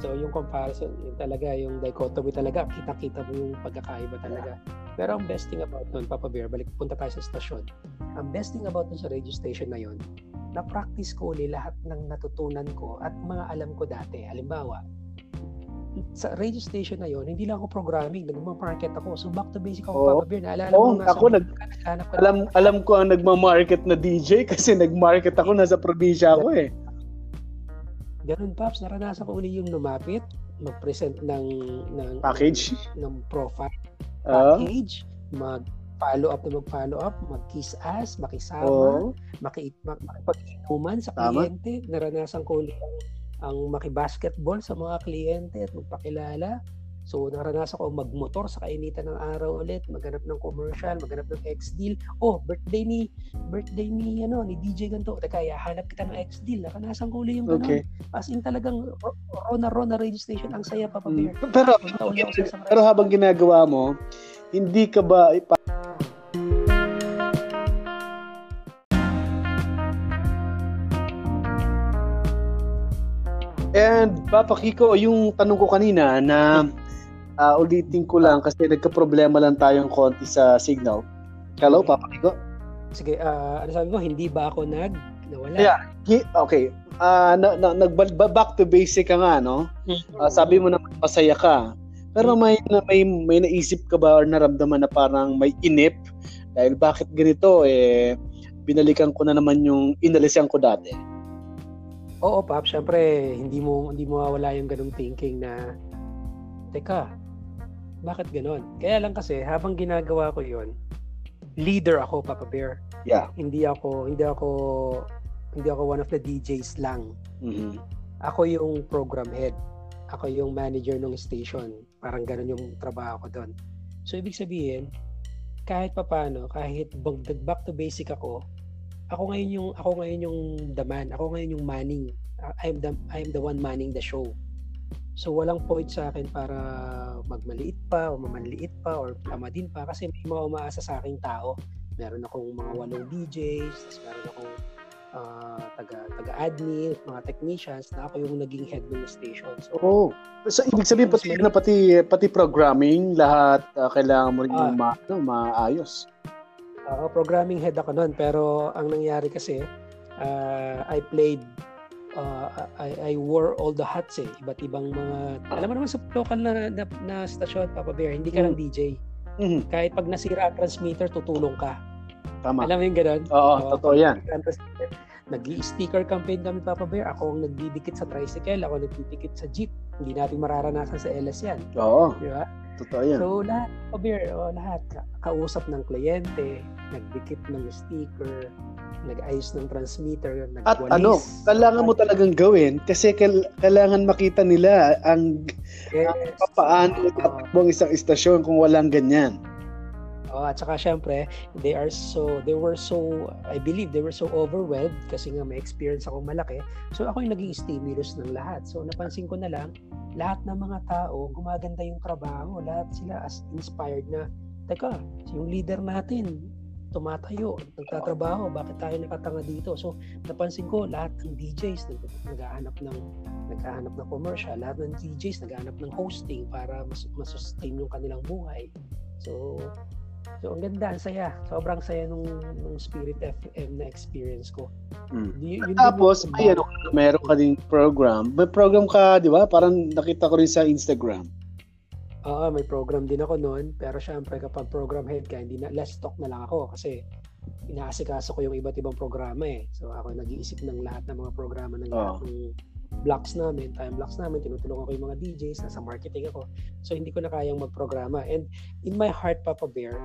So, yung comparison, yung talaga, yung dichotomy talaga, kita-kita mo yung pagkakaiba talaga. Pero ang best thing about nun, Papa Bear, balik punta tayo sa stasyon. Ang best thing about nun sa radio station na yon, na-practice ko ulit lahat ng natutunan ko at mga alam ko dati. Halimbawa, sa radio station na yon, hindi lang ako programming, nagma-market ako. So back to basic ako, oh. Papa Bear, naalala oh, mo ako nag, nag alam, alam ko ang nagma-market na DJ kasi nag-market ako, nasa probinsya ako eh. Ganun, Paps, naranasan ko uli yung lumapit, mag-present ng, ng package, ng profile, ah. package, uh. mag follow up na mag-follow up, mag-kiss ass, makisama, oh. maki, makipag-inuman sa kliyente. Naranasan ko ulit ang ang makibasketball sa mga kliyente at magpakilala. So, naranasan ko magmotor sa kainitan ng araw ulit, maghanap ng commercial, maghanap ng ex-deal. Oh, birthday ni, birthday ni, ano, ni DJ ganito. Teka, hanap kita ng ex-deal. Naranasan ko ulit yung ganun. Okay. As in talagang raw na raw na registration. Ang saya, Papa Bear. Hmm. Pero, pero habang ginagawa mo, hindi ka ba ipa- And Papa Kiko, yung tanong ko kanina na uh, ulitin ko lang kasi nagka-problema lang tayong konti sa signal. Hello, Papa Kiko? Sige, uh, ano sabi mo, hindi ba ako nag nawala? Yeah, okay. Uh, na, na, nag back to basic ka nga, no? Uh, sabi mo na masaya ka. Pero may may may naisip ka ba or naramdaman na parang may inip dahil bakit ganito eh binalikan ko na naman yung inalisan ko dati. Oo, Pap, syempre hindi mo hindi mo mawala yung ganung thinking na teka, bakit ganon? Kaya lang kasi habang ginagawa ko 'yon, leader ako, Papa Bear. Yeah. Hindi ako hindi ako hindi ako one of the DJs lang. Mm-hmm. Ako yung program head. Ako yung manager ng station. Parang ganun yung trabaho ko doon. So ibig sabihin, kahit papano, kahit back to basic ako, ako ngayon yung ako ngayon yung the man. Ako ngayon yung manning. I'm the I'm the one manning the show. So walang point sa akin para magmaliit pa o mamanliit pa or din pa kasi may mga umaasa sa aking tao. Meron akong mga walong DJs, tapos meron akong uh, taga taga admin, mga technicians na ako yung naging head ng station. So, oh. So ibig sabihin pati na pati pati programming lahat uh, kailangan mo rin uh, ma, no, maayos. Uh, programming head ako noon pero ang nangyari kasi uh, I played uh, I, I wore all the hats eh. Iba't ibang mga alam mo naman sa local na, na, na stasyon Papa Bear, hindi ka mm. lang DJ. Mm-hmm. Kahit pag nasira ang transmitter, tutulong ka. Tama. Alam mo yung ganun? Oo, uh, totoo yan. Nag-sticker campaign kami, Papa Bear. Ako ang nagdidikit sa tricycle, ako nagdidikit sa jeep. Hindi natin mararanasan sa LS yan. Oo. Di ba? Totoo yan. So, lahat, Bear, oh, lahat. kausap ng kliyente, nagdikit ng sticker, nag-ayos ng transmitter, nagwalis. At ano, kailangan mo talagang gawin kasi kailangan makita nila ang, yes. ang papaano tatakbo ang isang istasyon kung walang ganyan. Oh, at saka syempre, they are so they were so I believe they were so overwhelmed kasi nga may experience ako malaki. So ako yung naging stimulus ng lahat. So napansin ko na lang lahat ng mga tao gumaganda yung trabaho, lahat sila as inspired na teka, yung leader natin tumatayo, nagtatrabaho, bakit tayo nakatanga dito? So, napansin ko lahat ng DJs nag naghahanap ng naghahanap ng commercial, lahat ng DJs naghahanap ng hosting para mas masustain yung kanilang buhay. So, So, ang ganda, ang saya. Sobrang saya nung, nung Spirit FM na experience ko. Mm. Y- yun Tapos, may ano, meron ka ding program. May program ka, di ba? Parang nakita ko rin sa Instagram. Oo, may program din ako noon. Pero syempre, kapag program head ka, hindi na, less talk na lang ako. Kasi inaasikaso ko yung iba't ibang programa eh. So, ako nag-iisip ng lahat ng mga programa ng oh. lahat ng blocks namin, time blocks namin, tinutulungan ko yung mga DJs, nasa marketing ako. So, hindi ko na kayang magprograma. And in my heart, Papa Bear,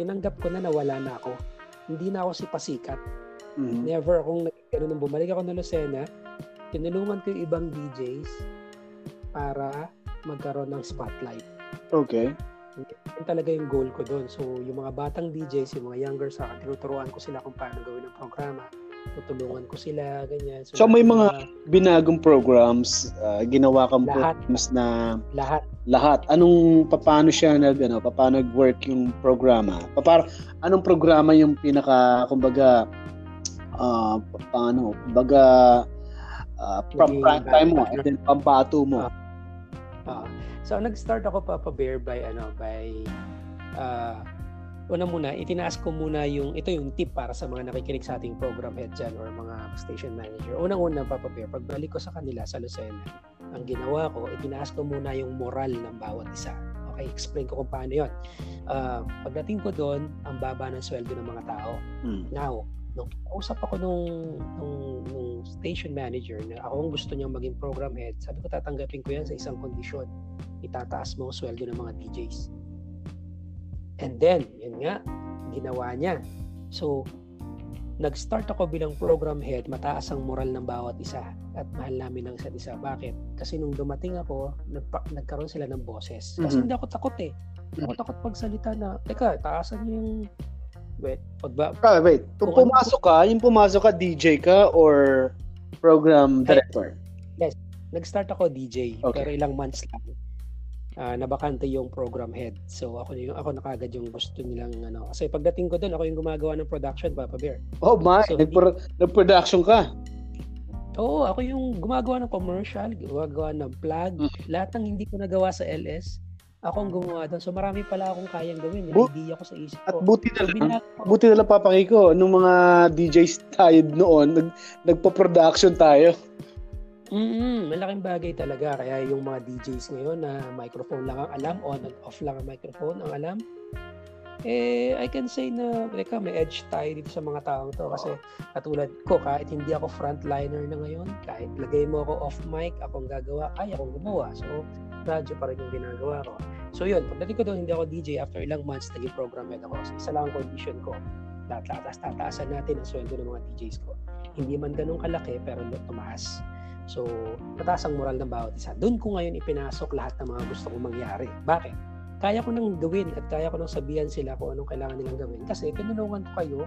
tinanggap ko na nawala na ako. Hindi na ako si pasikat. Mm-hmm. Never akong nagkano nung bumalik ako ng Lucena, tinulungan ko yung ibang DJs para magkaroon ng spotlight. Okay. Yan talaga yung goal ko doon. So, yung mga batang DJs, yung mga younger sa akin, tinuturuan ko sila kung paano gawin ang programa tutulungan ko sila, ganyan. So, so may mga binagong programs, uh, ginawa kang lahat, programs na lahat. Lahat. Anong paano siya nag ano, paano nag-work yung programa? Paano anong programa yung pinaka kumbaga uh, paano, kumbaga uh, prime time mo and then pambato mo. Uh, uh, so nag-start ako pa pa bear by ano by uh, una muna, itinaas ko muna yung, ito yung tip para sa mga nakikinig sa ating program head dyan or mga station manager. Unang-una, Papa Bear, pagbalik ko sa kanila sa Lucena, ang ginawa ko, itinaas ko muna yung moral ng bawat isa. Okay, explain ko kung paano yun. Uh, pagdating ko doon, ang baba ng sweldo ng mga tao. Hmm. Now, nung usap ako nung, nung, nung station manager na ako ang gusto niyang maging program head, sabi ko tatanggapin ko yan sa isang kondisyon. Itataas mo ang sweldo ng mga DJs And then, yun nga, ginawa niya. So, nag-start ako bilang program head, mataas ang moral ng bawat isa at mahal namin ng isa't isa. Bakit? Kasi nung dumating ako, nagpa- nagkaroon sila ng boses. Kasi mm-hmm. hindi ako takot eh. Hindi ako takot pagsalita na, teka, taasan niyo yung Wait, pagba... Ah, wait. Kung, pumasok ka, yung pumasok ka, DJ ka or program director? Yes. Nag-start ako DJ, okay. pero ilang months lang uh, nabakante yung program head. So ako yung ako na kagad yung gusto nilang ano. Kasi pagdating ko doon, ako yung gumagawa ng production, Papa Bear. Oh my, so, nag-pro- nag-production ka. Oo, ako yung gumagawa ng commercial, gumagawa ng plug, mm. lahat ng hindi ko nagawa sa LS, ako ang gumawa doon. So marami pala akong kayang gawin. Yung Bu- idea ko sa isip ko. At buti na lang, buti na lang papaki ko, nung mga DJs tayo noon, nag, nagpo-production tayo. Mm, malaking bagay talaga. Kaya yung mga DJs ngayon na microphone lang ang alam, on and off lang ang microphone ang alam, eh, I can say na, teka, may edge tayo dito sa mga taong to. Kasi katulad ko, kahit hindi ako frontliner na ngayon, kahit lagay mo ako off mic, akong gagawa, kaya akong gumawa. So, radyo pa rin yung ginagawa ko. So yun, pagdating ko doon, hindi ako DJ, after ilang months, naging program head ako. So, isa lang ang condition ko. Tataas, tataasan natin ang sweldo ng mga DJs ko. Hindi man ganun kalaki, pero tumaas. So, mataas ang moral ng bawat isa. Doon ko ngayon ipinasok lahat ng mga gusto kong mangyari. Bakit? Kaya ko nang gawin at kaya ko nang sabihan sila kung anong kailangan nilang gawin kasi tinulungan ko kayo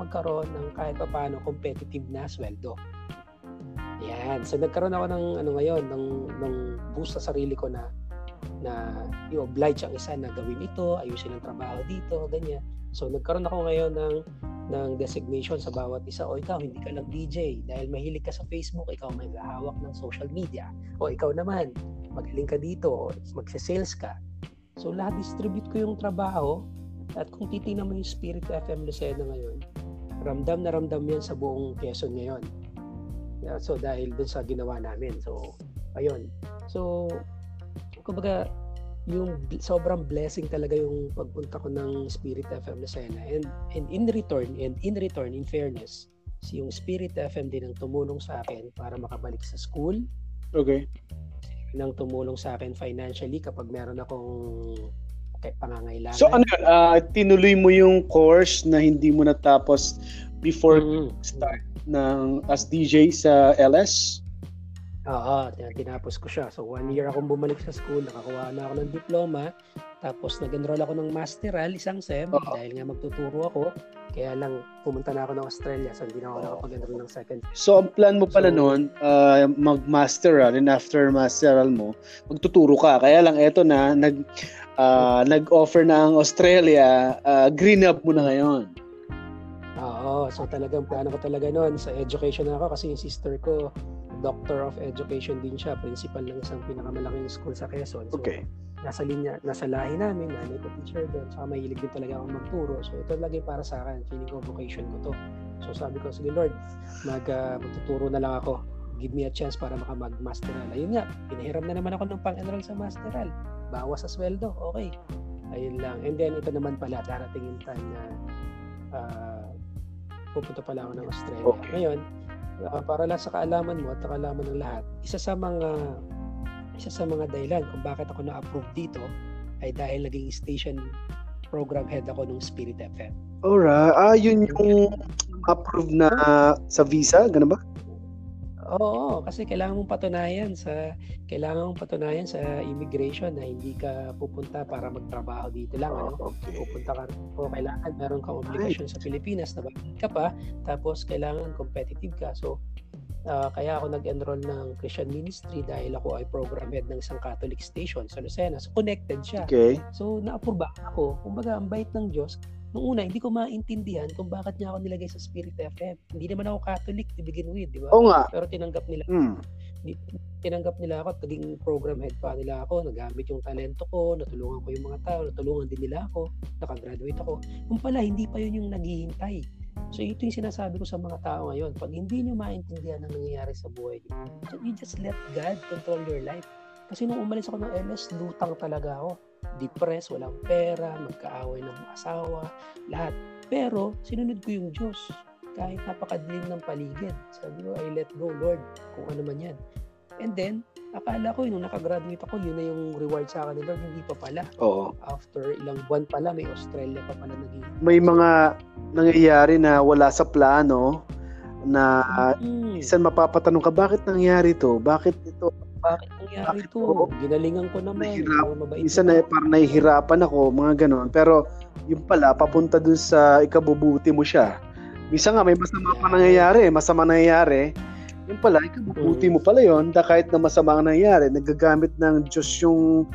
magkaroon ng kahit pa paano competitive na sweldo. Yan. So nagkaroon ako ng ano ngayon ng ng boost sa sarili ko na na i-oblige ang isa na gawin ito, ayusin ang trabaho dito, ganyan. So nagkaroon ako ngayon ng ng designation sa bawat isa o ikaw hindi ka lang DJ dahil mahilig ka sa Facebook ikaw may hawak ng social media o ikaw naman magaling ka dito magse-sales ka so lahat distribute ko yung trabaho at kung titingnan mo yung Spirit FM Lucena ngayon ramdam na ramdam yan sa buong Quezon ngayon. Yeah, so dahil dun sa ginawa namin. So ayun. So kumbaga yung sobrang blessing talaga yung pagpunta ko ng Spirit FM Lucena. And and in return and in return in fairness si yung Spirit FM din ang tumulong sa akin para makabalik sa school. Okay nang tumulong sa akin financially kapag meron akong kay pangangailangan. So ano yun? Uh, tinuloy mo yung course na hindi mo natapos before mm-hmm. start ng as DJ sa LS Oo, tinapos ko siya. So, one year akong bumalik sa school, nakakuha na ako ng diploma, tapos nag-enroll ako ng masteral, isang SEM, Uh-oh. dahil nga magtuturo ako. Kaya lang, pumunta na ako ng Australia, so hindi na ako nakapag-enroll ng second. So, ang plan mo pala so, noon, uh, mag-masteral, and after masteral mo, magtuturo ka. Kaya lang, eto na, nag, uh, nag-offer na ang Australia, uh, green up mo na ngayon. Oo, so talagang plano ko talaga noon sa education ako kasi yung sister ko, doctor of education din siya, principal ng isang pinakamalaking school sa Quezon. So, Okay. Nasa linya, nasa lahi namin, nanay ko teacher doon, saka mahilig din talaga akong magturo. So ito lagi para sa akin, feeling ko vocation ko to. So sabi ko, sige Lord, mag, uh, magtuturo na lang ako. Give me a chance para maka mag-masteral. Ayun nga, pinahiram na naman ako ng pang-enroll sa masteral. Bawas sa sweldo, okay. Ayun lang. And then ito naman pala, darating yung time na uh, pupunta pala ako ng Australia. Okay. Ngayon, uh, para lang sa kaalaman mo at kaalaman ng lahat, isa sa mga isa sa mga dahilan kung bakit ako na-approve dito ay dahil naging station program head ako ng Spirit FM. Alright. Ah, yun yung approved na sa visa, ganun ba? Oo, kasi kailangan mong patunayan sa kailangan mong patunayan sa immigration na hindi ka pupunta para magtrabaho dito lang ano. Okay. Pupunta ka o kailangan meron kang obligasyon sa Pilipinas na bayad ka pa tapos kailangan competitive ka. So ah, kaya ako nag-enroll ng Christian Ministry dahil ako ay program head ng isang Catholic station sa Lucena. So connected siya. Okay. So, na-approve ako. Kumbaga, ang bait ng Diyos. Nung una, hindi ko maintindihan kung bakit niya ako nilagay sa Spirit FM. Hindi naman ako Catholic to begin with, di ba? Oo nga. Pero tinanggap nila, Hmm. tinanggap nila ako at naging program head pa nila ako. Nagamit yung talento ko, natulungan ko yung mga tao, natulungan din nila ako, nakagraduate ako. Kung pala, hindi pa yun yung naghihintay. So, ito yung sinasabi ko sa mga tao ngayon. Pag hindi nyo maintindihan ang nangyayari sa buhay nyo, you just let God control your life. Kasi nung umalis ako ng LS, lutang talaga ako. Depressed, walang pera, magkaaway ng asawa, lahat. Pero, sinunod ko yung Diyos. Kahit napakadilim ng paligid. Sabi ko, I let go, Lord, kung ano man yan. And then, akala ko, nung nakagraduate ako, yun na yung reward sa akin ni Lord. Hindi pa pala. Oo. After ilang buwan pala, may Australia pa pala naging. May mga nangyayari na wala sa plano na Mm, minsan mapapatanong ka, bakit nangyari to? Bakit ito? bakit nangyari bakit to? po? Ginalingan ko naman. Nahirap- Minsan na na parang nahihirapan ako, mga ganon. Pero yung pala, papunta dun sa ikabubuti mo siya. Minsan nga may masama pa Yeah. nangyayari, masama nangyayari. Yung pala, ikabubuti Mm. mo pala yon da kahit na masama ang nangyayari, nagagamit ng Diyos yung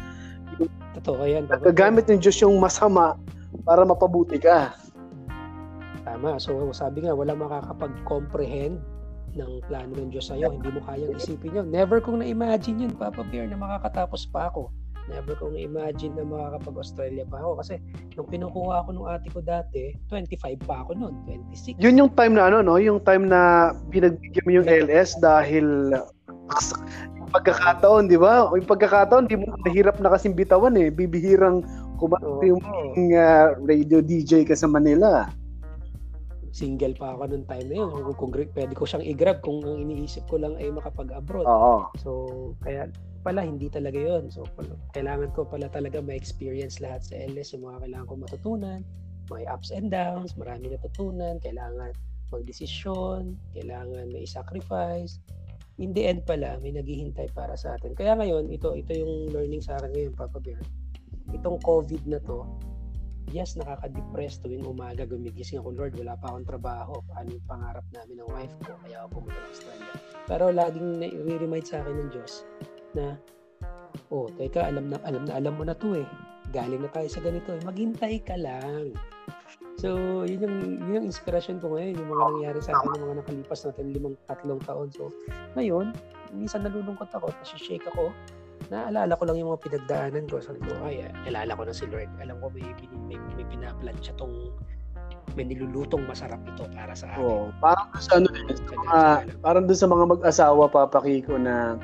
Totoo yan. Nagagamit ng Diyos yung masama para mapabuti ka. Tama. So sabi nga, wala makakapag-comprehend ng plano ng Diyos sa'yo. Hindi mo kayang isipin yun. Never kong na-imagine yun, Papa Bear, na makakatapos pa ako. Never kong na-imagine na makakapag-Australia pa ako. Kasi nung pinukuha ako nung ate ko dati, 25 pa ako noon, 26. Yun yung time na ano, no? Yung time na binagbigyan mo yung LS dahil yung pagkakataon, di ba? Yung pagkakataon, di mo nahirap na kasing bitawan eh. Bibihirang kumanta yung uh, radio DJ ka sa Manila. Single pa ako nung time na yun. Kung, kung pwede ko siyang i-grab kung ang iniisip ko lang ay makapag-abroad. Oo. So, kaya pala hindi talaga yon So, kailangan ko pala talaga ma-experience lahat sa LS, yung mga kailangan ko matutunan, may ups and downs, marami natutunan, kailangan magdesisyon, kailangan may sacrifice. In the end pala, may naghihintay para sa atin. Kaya ngayon, ito ito yung learning sa akin ngayon, Papa Bear. Itong COVID na to, yes, nakaka-depress tuwing umaga gumigising ako, Lord, wala pa akong trabaho. Paano yung pangarap namin ng wife ko? Kaya ako pumunta ng Australia. Pero laging nai-remind sa akin ng Diyos na, oh, teka, alam na, alam na, alam mo na to eh. Galing na tayo sa ganito eh. Maghintay ka lang. So, yun yung, yun yung inspiration ko ngayon, yung mga nangyari sa akin, yung mga nakalipas natin limang tatlong taon. So, ngayon, minsan nalulungkot ako, shake ako, naalala ko lang yung mga pinagdaanan ko. Sabi ko, ay, alala ko na si Lord. Alam ko may, may, may, may pinaplan siya tong may nilulutong masarap ito para sa akin. Oo. Parang doon sa ano, eh, sa mga, alam. parang doon sa mga mag-asawa, Papa Kiko, na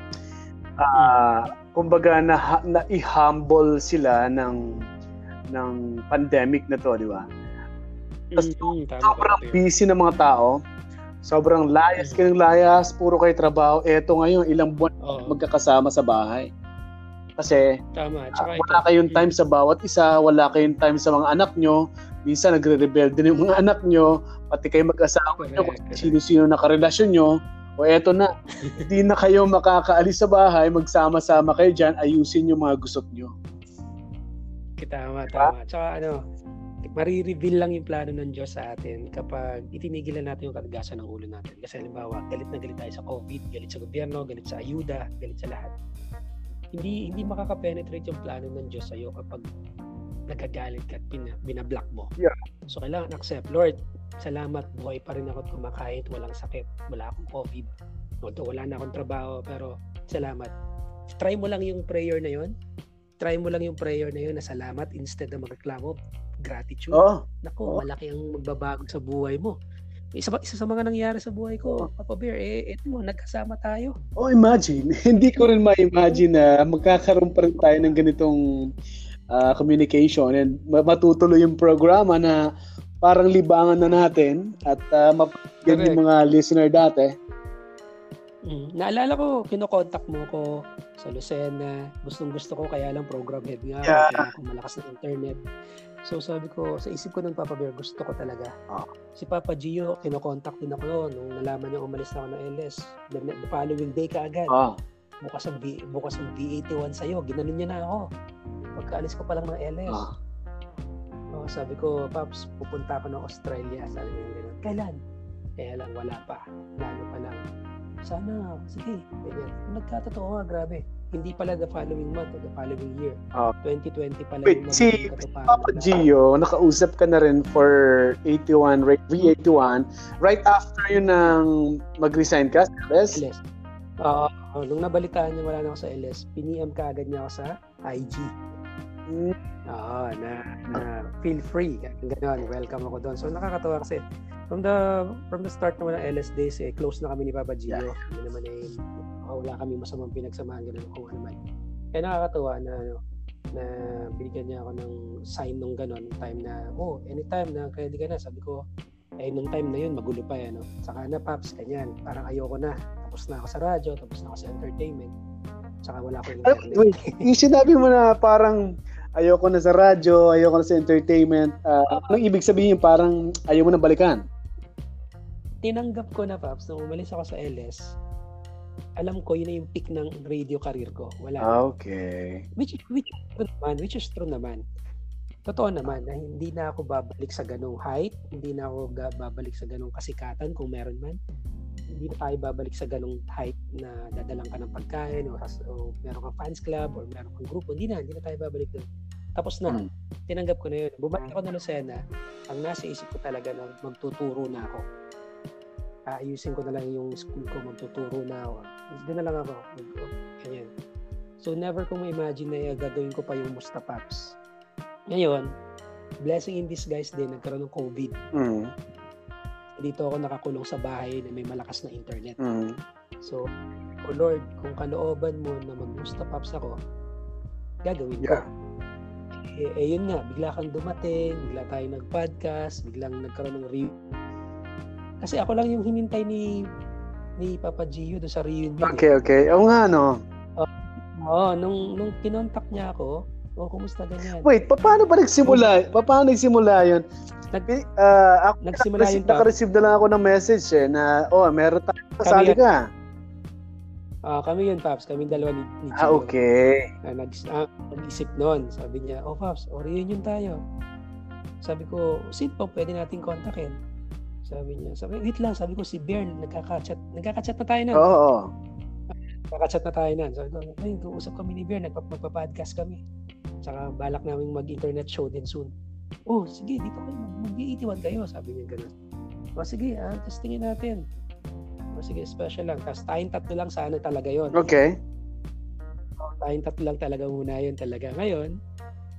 ah, kumbaga na, na i-humble sila ng ng pandemic na to, di ba? Tas- Mm, tama, sobrang busy ng mga tao. Sobrang layas ka ng layas, puro kayo trabaho. Eto ngayon, ilang buwan Oo, magkakasama sa bahay. Kasi tama. Tsaka wala ito, kayong mm, time sa bawat isa, wala kayong time sa mga anak nyo. Minsan nagre-rebelde din yung mga anak nyo, pati kayo mag-asawa nyo, kung sino-sino na karelasyon nyo. O eto na, hindi na kayo makakaalis sa bahay, magsama-sama kayo dyan, ayusin yung mga gusot nyo. Tama, Diba? tama. Tsaka ano, marireveal lang yung plano ng Diyos sa atin kapag itinigilan natin yung katigasan ng ulo natin. Kasi halimbawa, galit na galit tayo sa COVID, galit sa gobyerno, galit sa ayuda, galit sa lahat. Hindi hindi makaka-penetrate yung plano ng Diyos sa'yo kapag nagagalit ka at bin- binablock mo. Yeah. So, kailangan accept. Lord, salamat, buhay pa rin ako at kumakain, walang sakit, wala akong COVID. Although wala na akong trabaho, pero salamat. Try mo lang yung prayer na yon. Try mo lang yung prayer na yon na salamat instead na magreklamo, gratitude. Oh, Nako, Oo. malaki ang magbabago sa buhay mo. Isa, isa sa mga nangyari sa buhay ko, Papa Bear, eh, eto, nagkasama tayo. oh, imagine. Hindi ko rin ma-imagine na magkakaroon pa rin tayo ng ganitong ah, communication and ma- matutuloy yung programa na parang libangan na natin at uh, mapagyan yung mga listener dati. Mm. Naalala ko, kinokontak mo ko sa Lucena. Gustong gusto ko, kaya lang program head nga. Yeah. Yeah. Kailangan ko malakas na internet. So sabi ko, sa isip ko ng Papa Bear, gusto ko talaga. Ah. Si Papa Gio, kinokontak din ako noon nung nalaman niya umalis na ako ng LS. The, the following day ka agad. Ah, Bukas ang, B, bukas ang B81 sa'yo. Ginanon niya na ako. Pagkaalis ko pa lang ng LS. ah. Oh, sabi ko, Paps, pupunta ako ng Australia. Sabi niya gano'n. Kailan? Kaya lang, wala pa. Plano pa lang. Sana, sige. Ganyan. Nagkatotoo nga, grabe. Hindi pala the following month or the following year. Ah. 2020 pala Wait, yung si Papa na- Gio, nakausap ka na rin for 81, right, V81, right after yun nang mag-resign ka sa LS? LS. Oo. oh, nung nabalitaan niya wala na ako sa LS, piniem ka agad niya ako sa IG. Mm, Oo, na, na feel free. Ganon, welcome ako doon. So nakakatawa kasi from the from the start naman ng LS days, eh, close na kami ni Papa Gio. Yeah. Hindi naman eh, oh, wala kami masamang pinagsamahan ganun kung ano man. Kaya nakakatawa na ano, na binigyan niya ako ng sign nung ganon, time na, oh, anytime na ready ka na. Sabi ko, eh, nung time na yun, magulo pa yan. No? Saka na, Paps, ganyan. Parang ayoko na. Tapos na ako sa radyo, tapos na ako sa entertainment. Saka wala akong internet. wait, yung sinabi mo na parang ayoko na sa radyo, ayoko na sa entertainment, ah, anong ibig sabihin parang ayaw mo na balikan? tinanggap ko na Paps nung umalis ako sa LS alam ko yun na yung peak ng radio career ko. Wala. Ah, okay. which which is true naman which is true naman. Totoo naman na hindi na ako babalik sa ganong height hindi na ako babalik sa ganong kasikatan kung meron man. Hindi na tayo babalik sa ganong height na dadalang ka ng pagkain o, o meron kang fans club or meron kang grupo. Hindi na hindi na tayo babalik doon tapos na Hmm. tinanggap ko na yun bumalik ako na Lucena ang nasa isip ko talaga na magtuturo na ako aayusin ko na lang yung school ko, magtuturo na ako. Doon na lang ako. Ganyan. So, never ko ma-imagine na gagawin ko pa yung Mustapaps. Ngayon, blessing in disguise din, nagkaroon ng COVID. Mm. Dito ako nakakulong sa bahay na may malakas na internet. Mm. So, oh Lord, kung kalooban mo na mag-Mustapaps ako, gagawin ko. Eh, eh, yun nga, bigla kang dumating, bigla tayo nag-podcast, biglang nagkaroon ng re- Kasi ako lang yung hinintay ni ni Papa Gio doon sa reunion. eh. Okay, okay. Oo nga, no. Oo, nung, nung kinontak niya ako, oh, kumusta ganyan? Wait, pa- paano ba nagsimula? Pa- Paano nagsimula yun? Nag- Ah, ako, Nagsimula nakareceive, yun pa. nakareceive na lang ako ng message eh, na, oh, meron tayo, kasali Kami- ka. Ah, kami yun, Paps. Kami dalawa ni, ni Ah, okay. Na nag, ah, nag-isip noon. Sabi niya, oh, Paps, o reunion tayo. Sabi ko, sino pa pwede nating kontakin? Sabi niya, sabi, wait lang, sabi ko si Bern, nagkaka-chat. Nagkaka-chat na tayo na. Oo. oo. Nagkaka-chat na tayo na. Sabi ko, ay, usap kami ni Bern, nagpa- magpa-podcast kami. Tsaka balak namin mag-internet show din soon. Oh, sige, dito kayo, mag-81 kayo. Sabi niya ganun. O sige, ah, testingin natin. O sige, special lang. Tapos tayong tatlo lang sana talaga yon. Okay. tayong tatlo lang talaga muna yun talaga. Ngayon,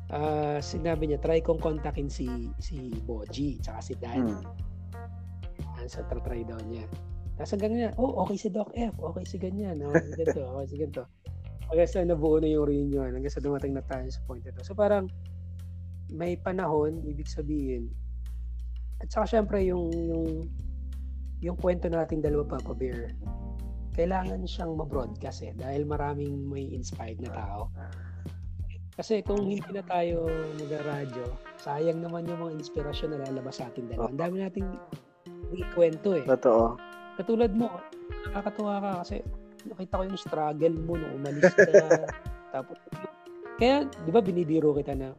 ah sinabi niya, try kong kontakin si si Boji, tsaka si Dan. Mm. Mm. Sa try daw niya. Tapos hanggang niya, oh, okay si Doc F, okay si ganyan, oh, si ganito, okay si ganito. Hanggang sa nabuo na yung reunion, hanggang sa dumating na tayo sa point ito. So parang, may panahon, ibig sabihin, at saka syempre yung, yung, yung kwento nating dalawa Papa Bear, kailangan siyang ma-broadcast eh, dahil maraming may inspired na tao. Kasi kung hindi na tayo mag-radyo, sayang naman yung mga inspirasyon na lalabas sa ating dalawa. Ang dami nating ikwento eh. Totoo. Katulad mo, nakakatuwa ka kasi nakita ko yung struggle mo nung umalis ka. tapos, kaya, di ba binibiro kita na,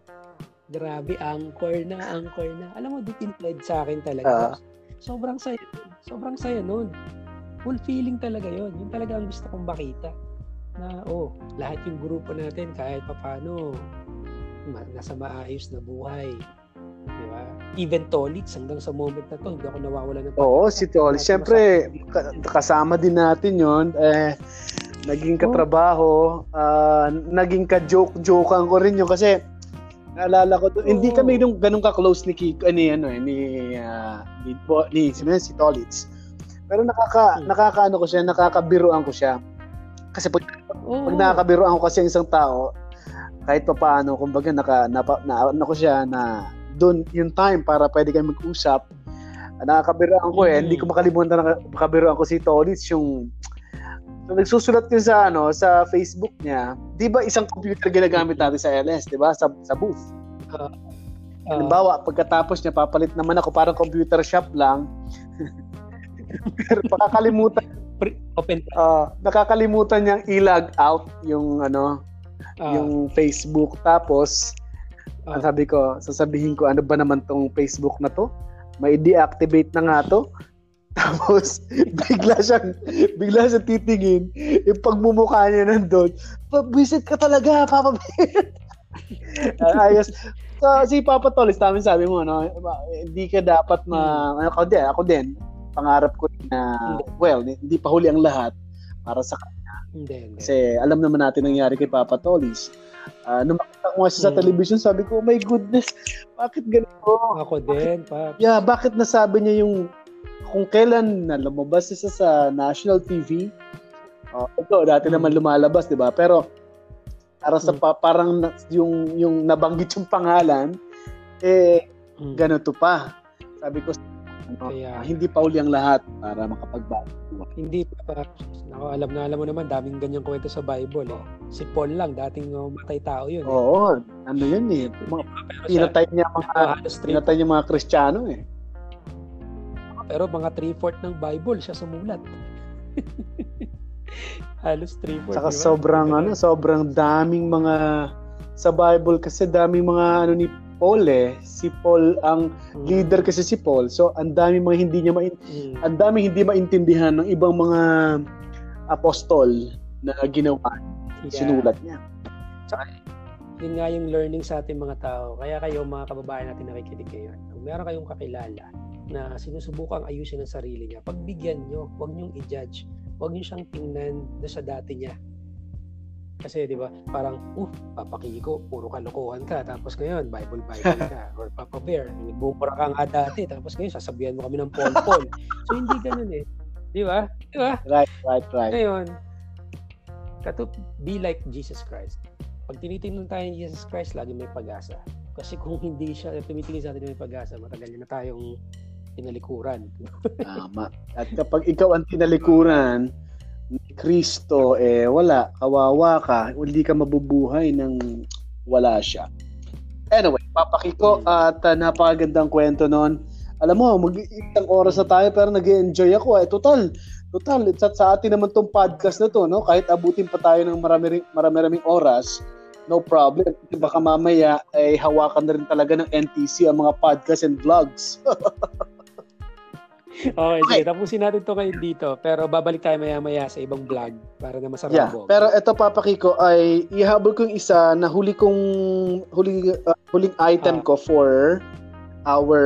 grabe, anchor na, anchor na. Alam mo, piniplayed sa akin talaga. Ah. sobrang saya, sobrang saya nun. Fulfilling talaga yon Yun talaga ang gusto kong makita. Na, oh, lahat yung grupo natin, kahit papano, nasa maayos na buhay. Di ba? Even Tolitz, hanggang sa moment na to, hindi ako nawawala ng Oo, si Tolitz. Siyempre, kasama din natin yon Eh, naging katrabaho, uh, naging ka-joke-jokean ko rin yun kasi naalala ko doon, oh. hindi kami nung ganun ka-close ni Kiko, ni ano eh, ni, uh, ni, ni, si, si Tolitz. Pero nakaka, hmm. nakakaano ko siya, nakakabiruan ko siya. Kasi pag, oh. pag nakakabiruan ko kasi isang tao, kahit pa paano, kumbaga naka, napa, na, ano ko siya na doon yung time para pwede kami mag-usap. Nakakabiruan ko eh, mm. hindi ko makalimutan na nakakabiruan ko si Tolitz yung So, nagsusulat ko sa ano sa Facebook niya. 'Di ba isang computer ginagamit natin sa LS, 'di ba? Sa sa booth. Uh, uh, Halimbawa, pagkatapos niya papalit naman ako parang computer shop lang. Pero pakakalimutan open uh, nakakalimutan niyang i-log out yung ano uh, yung Facebook tapos uh, sabi ko sasabihin ko ano ba naman tong Facebook na to may deactivate na nga to tapos, bigla siyang, bigla siyang titingin, yung pagmumukha niya nandun, visit ka talaga, Papa Bear. Ayos. So, si Papa Tolis, tama sabi mo, no? hindi ka dapat ma... Hmm. Ako din, ako din. Pangarap ko na, well, hindi pa huli ang lahat para sa kanya. Hindi, hindi. Kasi alam naman natin nangyari kay Papa Tolis. Uh, nung makita ko nga siya sa hmm. television, sabi ko, oh my goodness, bakit ganito? Ako din, pa. Yeah, bakit nasabi niya yung kung kailan na lumabas siya sa national TV, uh, ito, dati mm. naman lumalabas, di ba? Pero, para sa pa, parang yung, yung nabanggit yung pangalan, eh, mm. ganito pa. Sabi ko, ano, Kaya, hindi pa uli ang lahat para makapagbago. Hindi pa. Ako, alam na alam mo naman, daming ganyang kwento sa Bible. Eh. Si Paul lang, dating matay tao yun. Eh. Oo, ano yun eh. Mga, pinatay niya mga, pinatay niya mga Kristiyano eh. Pero mga 3-4 ng Bible siya sumulat. Halos 3-4. Saka diba? sobrang ano, sobrang daming mga sa Bible kasi daming mga ano ni Paul eh. Si Paul ang hmm. leader kasi si Paul. So ang daming mga hindi niya main hmm. ang daming hindi maintindihan ng ibang mga apostol na ginawa yeah. sinulat niya. Saka yun nga yung learning sa ating mga tao. Kaya kayo mga kababayan natin nakikinig ngayon, kung meron kayong kakilala na sinusubukang ayusin ang sarili niya, pagbigyan nyo, huwag niyong i-judge. Huwag niyo siyang tingnan na sa dati niya. Kasi 'di ba, parang uh, Papa Kiko, puro kalokohan ka tapos ngayon Bible Bible ka or Papa Bear, bumura ka nga dati tapos ngayon sasabihan mo kami ng pol-pol. so hindi ganoon eh. 'Di ba? 'Di ba? Right, right, right. Ngayon, katup be like Jesus Christ. Pag tinitingnan tayo ni Jesus Christ, lagi may pag-asa. Kasi kung hindi siya tumitingin sa atin may pag-asa, matagal na tayong tinalikuran. Tama. At kapag ikaw ang tinalikuran ni Kristo, eh wala, kawawa ka, hindi ka mabubuhay nang wala siya. Anyway, papakiko at uh, napakagandang kwento noon. Alam mo, mag-iisang oras na tayo pero nag enjoy ako. Eh, total, total, sa, sa atin naman tong podcast na to, no? kahit abutin pa tayo ng marami, marami oras, no problem. Baka mamaya ay eh, hawakan na rin talaga ng NTC ang mga podcast and vlogs. okay, sige. Tapusin natin to kayo dito. Pero babalik tayo maya-maya sa ibang vlog para na masarap. Yeah, pero ito Papa Kiko ay ihabol kong isa na huli kong huli uh, huling item ah. ko for our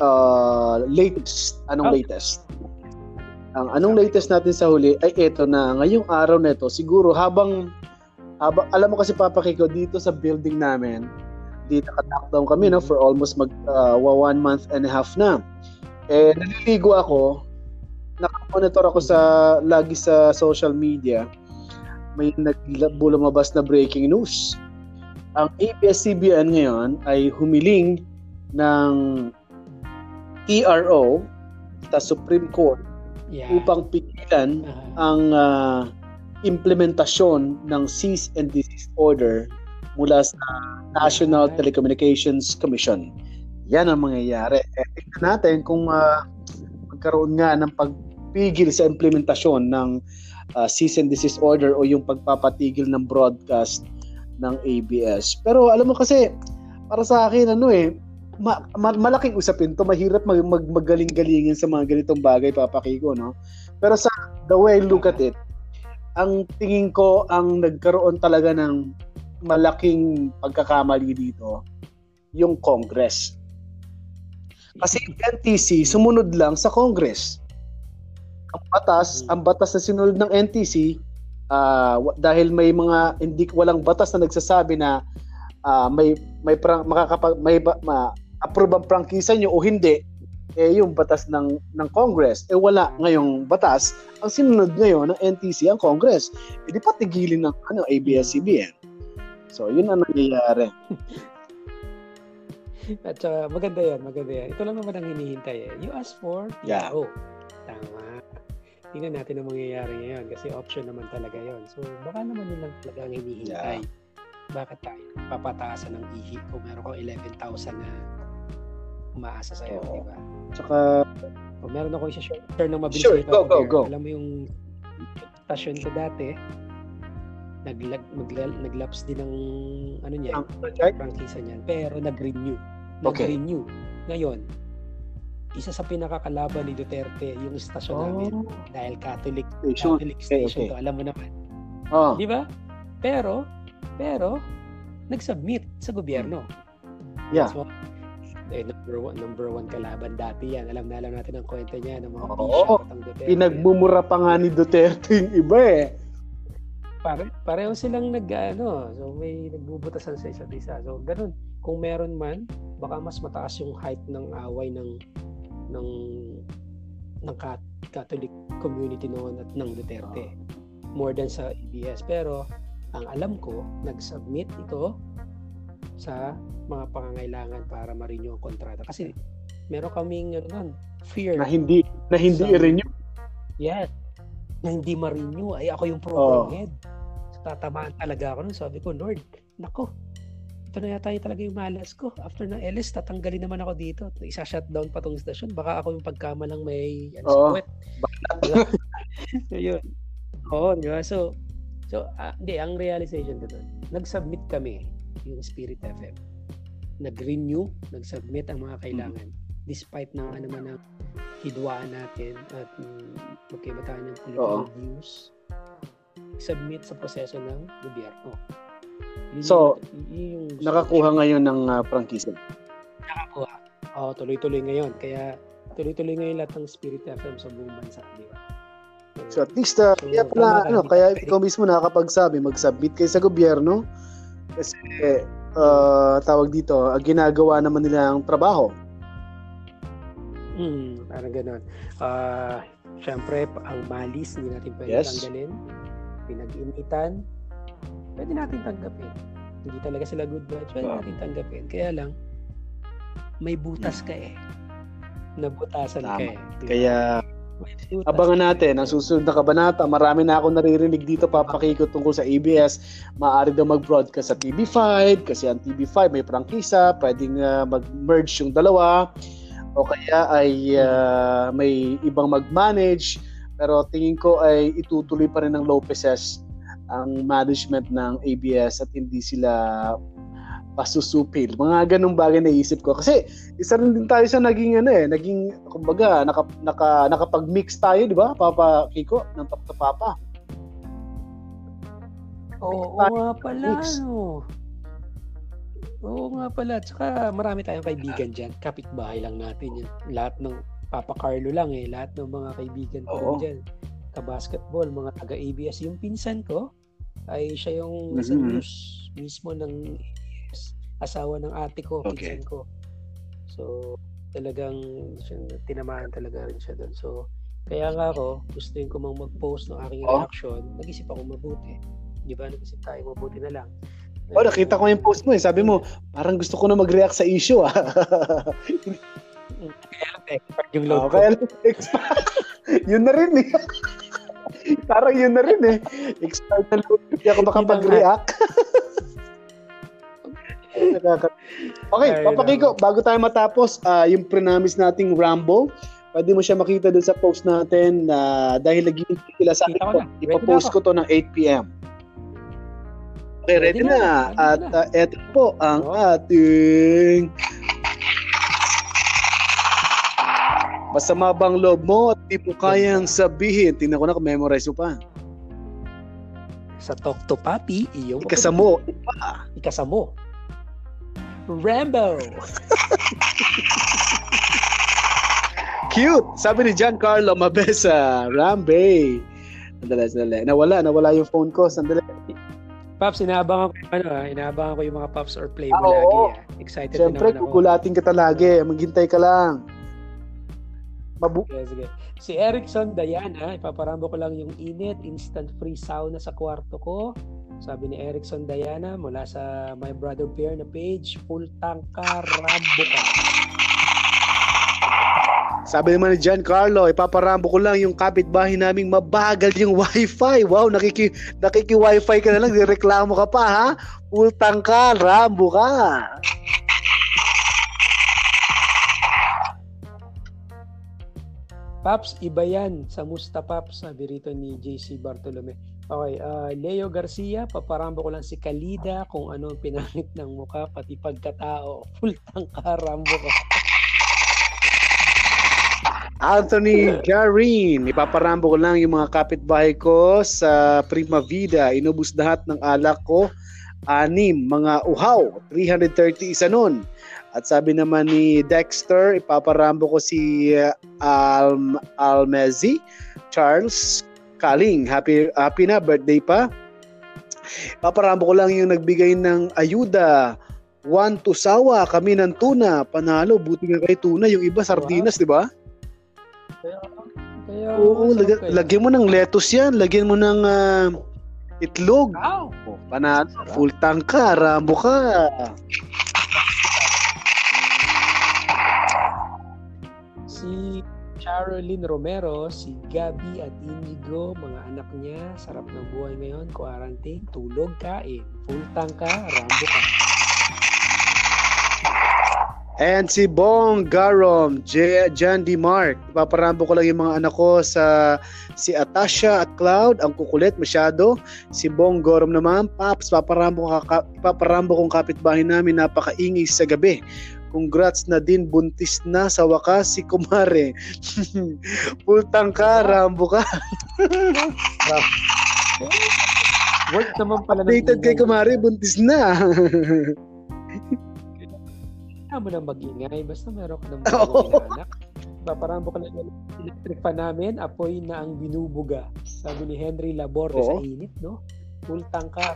uh, latest. Anong oh. latest? Ang anong latest natin sa huli ay ito na ngayong araw nito siguro habang habang alam mo kasi Papa Kiko dito sa building namin dito ka-lockdown kami no for almost mag uh, one month and a half na. Eh, naliligo ako, nakamonitor ako sa, lagi sa social media, may nagbulumabas na breaking news. Ang ABS-CBN ngayon ay humiling ng TRO, sa Supreme Court, yeah. upang pigilan uh-huh. ang uh, implementasyon ng cease and desist order mula sa National Telecommunications Commission yan ang mangyayari. Eh, tingnan natin kung uh, magkaroon nga ng pagpigil sa implementasyon ng uh, cease and desist order o yung pagpapatigil ng broadcast ng ABS. Pero alam mo kasi, para sa akin, ano eh, ma- ma- malaking usapin to mahirap mag- mag- magaling-galingin sa mga ganitong bagay papakiko no pero sa the way I look at it ang tingin ko ang nagkaroon talaga ng malaking pagkakamali dito yung Congress. Kasi yung NTC sumunod lang sa Congress. Ang batas, ang batas na sinunod ng NTC uh, dahil may mga hindi walang batas na nagsasabi na uh, may may prang, makakapag may ma, approve ang prangkisa nyo o hindi eh yung batas ng ng Congress eh wala ngayong batas. Ang sinunod ngayon ng NTC ang Congress. Eh di pa tigilin ng ano ABS-CBN so yun ang nangyayari at saka maganda yan maganda yan ito lang naman ang hinihintay eh you ask for yeah. tama tingnan natin ang mangyayari ngayon kasi option naman talaga yon so baka naman yun lang talaga ang hinihintay yeah bakit tayo papataasan ng ihi kung meron kang 11,000 na umaasa sa'yo, oh. di ba? Tsaka, o meron ako isa share ng mabilis sure, go, go, go. Alam mo yung station ko dati, naglag, magla, naglaps din ng ano niya, okay. prangkisa niyan, pero nag-renew. Nag-renew. Okay. Ngayon, isa sa pinakakalaban ni Duterte yung stasyon oh. namin dahil Catholic station. Catholic station okay, okay. to alam mo naman. Oh. Di ba? Pero pero, nag-submit sa gobyerno. Yeah. So, eh, number one, number one kalaban dati yan. Alam na alam natin ang kwento niya ng mga Oo, Pinagmumura pa nga ni Duterte yung iba eh. Pare, pareho silang nag ano, so may nagbubutasan sa isa't isa. So ganun, kung meron man, baka mas mataas yung height ng away ng ng ng Catholic community noon at ng Duterte more than sa EBS pero ang alam ko, nag-submit ito sa mga pangangailangan para ma-renew ang kontrata. Kasi meron kaming ano, fear. Na hindi, na hindi sa, i-renew? Yes. Na hindi ma-renew. Ay, ako yung program oh. head. So, tatamaan talaga ako nun. Sabi ko, Lord, nako, ito na yata yung talaga yung malas ko. After ng LS, tatanggalin naman ako dito. Isa-shutdown pa tong station. Baka ako yung pagkamalang may ano, oh. sweat. Yun. Oo, di ba? So, So, uh, hindi, ang realization ko doon, nag-submit kami yung Spirit FM. Nag-renew, nag-submit ang mga kailangan. Mm-hmm. Despite na ano man ang hidwaan natin at um, ng political Oo. views, submit sa proseso ng gobyerno. Yun so, yung, yung nakakuha ngayon ng uh, prangkisa? Nakakuha. Oo, tuloy-tuloy ngayon. Kaya tuloy-tuloy ngayon lahat ng Spirit FM sa buong bansa, di ba? So at least uh, kaya pala ano, kaya ikaw mismo nakakapagsabi, mag-submit kayo sa gobyerno kasi uh, tawag dito, uh, ginagawa naman nila ang trabaho. Hmm, parang ganoon. Uh, Siyempre, ang malis, hindi natin pwede yes. tanggalin. Pinag-initan, pwede natin tanggapin. Hindi talaga sila good vibes, pwede natin tanggapin. Kaya lang, may butas ka eh. Nabutasan Tama. ka eh. Kaya, Abangan natin ang susunod na kabanata. Marami na ako naririnig dito papakikot tungkol sa ABS. Maaari daw mag-broadcast sa TV5 kasi ang TV5 may prangkisa, pwedeng uh, mag-merge yung dalawa o kaya ay uh, may ibang mag-manage pero tingin ko ay itutuloy pa rin ng Lopez's ang management ng ABS at hindi sila pasusupil. Mga ganung bagay na isip ko. Kasi isa rin din tayo sa naging ano eh, naging kumbaga naka, naka, nakapag-mix tayo, di ba? Papa Kiko, ng Top to Papa. Oo, oo nga pala, mix. no. Oo nga pala. Tsaka marami tayong kaibigan dyan. Kapitbahay lang natin yan. Lahat ng Papa Carlo lang eh. Lahat ng mga kaibigan ko dyan. Ka-basketball, mga taga-ABS. Yung pinsan ko, ay siya yung mm-hmm. sa news mismo ng asawa ng ate ko, okay. ko. So, talagang tinamaan talaga rin siya doon. So, kaya nga ako, gusto ko mang mag-post ng aking oh. reaction, nag-isip ako mabuti. Di ba? Nag-isip tayo, mabuti na lang. Oh, nakita ko yung post mo eh. Sabi mo, parang gusto ko na mag-react sa issue ah. kaya lang yung load oh, Kaya lang yun na rin eh. parang yun na rin eh. Expert na load. Hindi ako makapag-react. okay, papakiko, bago tayo matapos, uh, yung pre-namis nating Rambo, pwede mo siya makita dun sa post natin na uh, dahil lagi sila sa akin ipopost ko to ng 8pm. Okay, ready, ready na. na. At uh, eto po ang oh. ating Masama bang loob mo at di mo kayang sabihin? Tingnan ko na memorize mo pa. sa Talk to Papi, iyong Ikasamo. Ikasamo. Rambo. Cute! Sabi ni Giancarlo Mabesa, Rambe. Sandali, sandali. Nawala, nawala yung phone ko. Sandali. Pops, inaabangan ko ano ah, inaabangan ko yung mga Pops or Play mo Ah, lagi oo. ah. Excited Siyempre, naman ako. gugulatin kita lagi. Maghintay ka lang. Mabu Sige, sige. Si Erickson Diana, ipaparambo ko lang yung init, instant free sauna sa kwarto ko. Sabi ni Erickson Diana mula sa My Brother Bear na page, full tank ka, rambo ka. Sabi naman ni Giancarlo, ipaparambo ko lang yung kapitbahay naming mabagal yung wifi. Wow, nakiki, nakiki-wifi ka na lang, reklamo ka pa ha? Pultang ka, rambo ka. Paps, iba yan sa Musta Paps, sabi rito ni JC Bartolome. Okay, ah, Leo Garcia, paparambo ko lang si Kalida kung ano ang pinangit ng mukha, pati pagkatao. Full tank ka, rambo ka. Anthony Garin, ipaparambo ko lang yung mga kapitbahay ko sa Prima Vida. Inubos lahat ng alak ko. Anim, mga uhaw. 330 isa nun. At sabi naman ni Dexter, ipaparambo ko si uh, Alm Almezi, Charles Kaling. Happy, happy na, birthday pa. Ipaparambo ko lang yung nagbigay ng ayuda. One to sawa, kami ng tuna. Panalo, buti nga kay tuna. Yung iba, sardinas, di ba? Kaya, kaya, Oo, lag- kaya. lagyan mo ng lettuce yan, lagyan mo ng ah, itlog. Wow! Oh, panat, full tank ka, rambo ka. Si Caroline Romero, si Gabi at Inigo, mga anak niya, sarap ng buhay ngayon, quarantine, tulog, kain, full tank ka, rambo ka. And si Bong Garom, J- Jan D. Mark. Ipaparambo ko lang yung mga anak ko sa si Atasha at Cloud, ang kukulit masyado. Si Bong Garom naman, Paps, paparambo, ko kaka, ipaparambo kong kapitbahay namin, napakaingay sa gabi. Congrats na din, buntis na sa wakas si Kumare. Pultang ka, Rambo ka. Work naman pala Updated kay. Kumare, buntis na. Kailangan mo na mag-ingay, basta meron ka ng anak. Paparambo ka na electric pa namin, apoy na ang binubuga. Sabi ni Henry Laborde sa init, no? Full tank ka.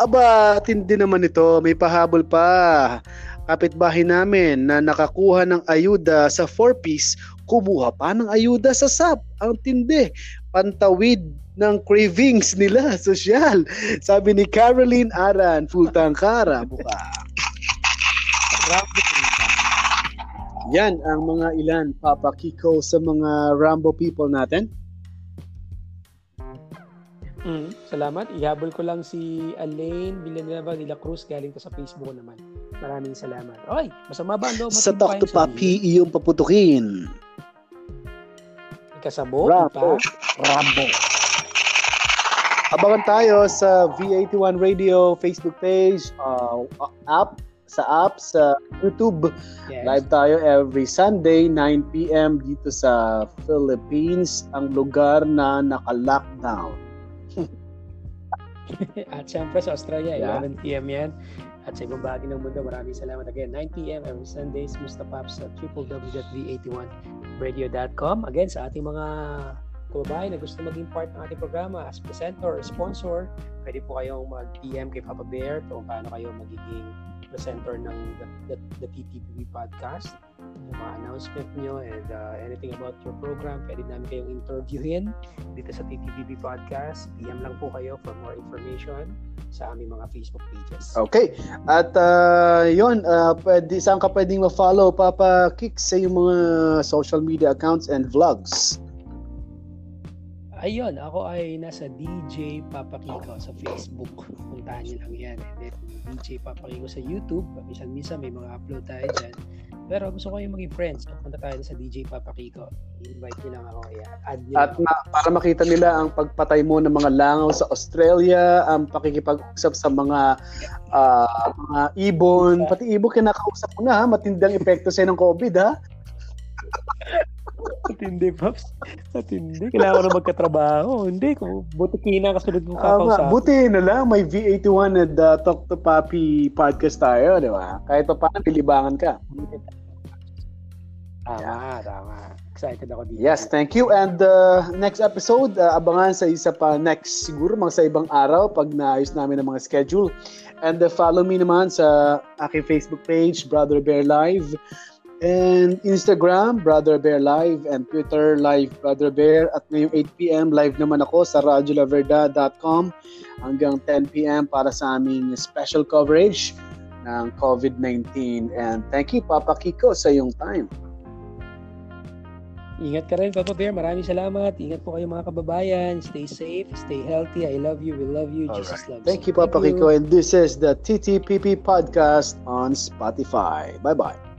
Aba, tindi naman ito. May pahabol pa. Kapitbahay namin na nakakuha ng ayuda sa 4-piece, kumuha pa ng ayuda sa SAP. Ang tindi. Pantawid ng cravings nila, sosyal. Sabi ni Caroline Aran, full tangkara, buka. Ka. Yan ang mga ilan, Papa Kiko, sa mga Rambo people natin. Mm, salamat. Ihabol ko lang si Alain Villanueva de la Cruz galing to sa Facebook naman. Maraming salamat. Okay, masama ba ang loob mo? Sa Talk to Papi, iyong paputukin. Kasabo, Rambo. Rambo. Abangan tayo sa V81 Radio Facebook page, uh, app, sa app, sa YouTube. Yes. Live tayo every Sunday, 9 p.m. dito sa Philippines, ang lugar na naka-lockdown. At syempre sa Australia, Yeah. 11 p.m. yan. At sa ibang bahagi ng mundo, maraming salamat again. 9 p.m. every Sundays, Musta Pops sa www.v81radio.com. Again, sa ating mga kababayan na gusto maging part ng ating programa as presenter or sponsor, pwede po kayong mag-PM kay Papa Bear kung paano kayo magiging presenter ng the, the, the TTPB podcast. Mga announcement nyo and uh, anything about your program, pwede namin kayong interviewin dito sa TTPB podcast. PM lang po kayo for more information sa aming mga Facebook pages. Okay. At uh, yun, uh, pwede, saan ka pwedeng ma-follow, Papa Kicks, sa yung mga social media accounts and vlogs? Ayun, ako ay nasa DJ Papa Kiko sa Facebook. Puntahan niyo lang yan. And then DJ Papa Kiko sa YouTube. Minsan-minsan may mga upload tayo dyan. Pero gusto ko yung maging friends. So, punta tayo sa DJ Papa Kiko. I-invite niyo lang ako. Yeah. Add niyo At ma- para makita nila ang pagpatay mo ng mga langaw sa Australia, ang pakikipag-usap sa mga ah, mga ibon, pati ibon kinakausap mo na ha, matindang epekto sa ng COVID ha. Matindi, Pops. Matindi. Kailangan ko na magkatrabaho. Hindi, kung buti kina kasunod mong kakausapin. Uh, buti na lang, may V81 at uh, Talk to Papi podcast tayo, di ba? Kahit pa paano, pilibangan ka. Tama, yeah. tama. Excited ako dito. Yes, thank you. And uh, next episode, uh, abangan sa isa pa next siguro, mga sa ibang araw pag naayos namin ang mga schedule. And uh, follow me naman sa aking Facebook page, Brother Bear Live. And Instagram, Brother Bear Live. And Twitter, Live Brother Bear. At ngayong 8pm, live naman ako sa radiolaverda.com hanggang 10pm para sa aming special coverage ng COVID-19. And thank you, Papa Kiko, sa iyong time. Ingat ka rin, Papa Bear. Maraming salamat. Ingat po kayo mga kababayan. Stay safe, stay healthy. I love you. We love you. All Jesus right. loves Thank you, Papa Thank Kiko. You. And this is the TTPP podcast on Spotify. Bye-bye.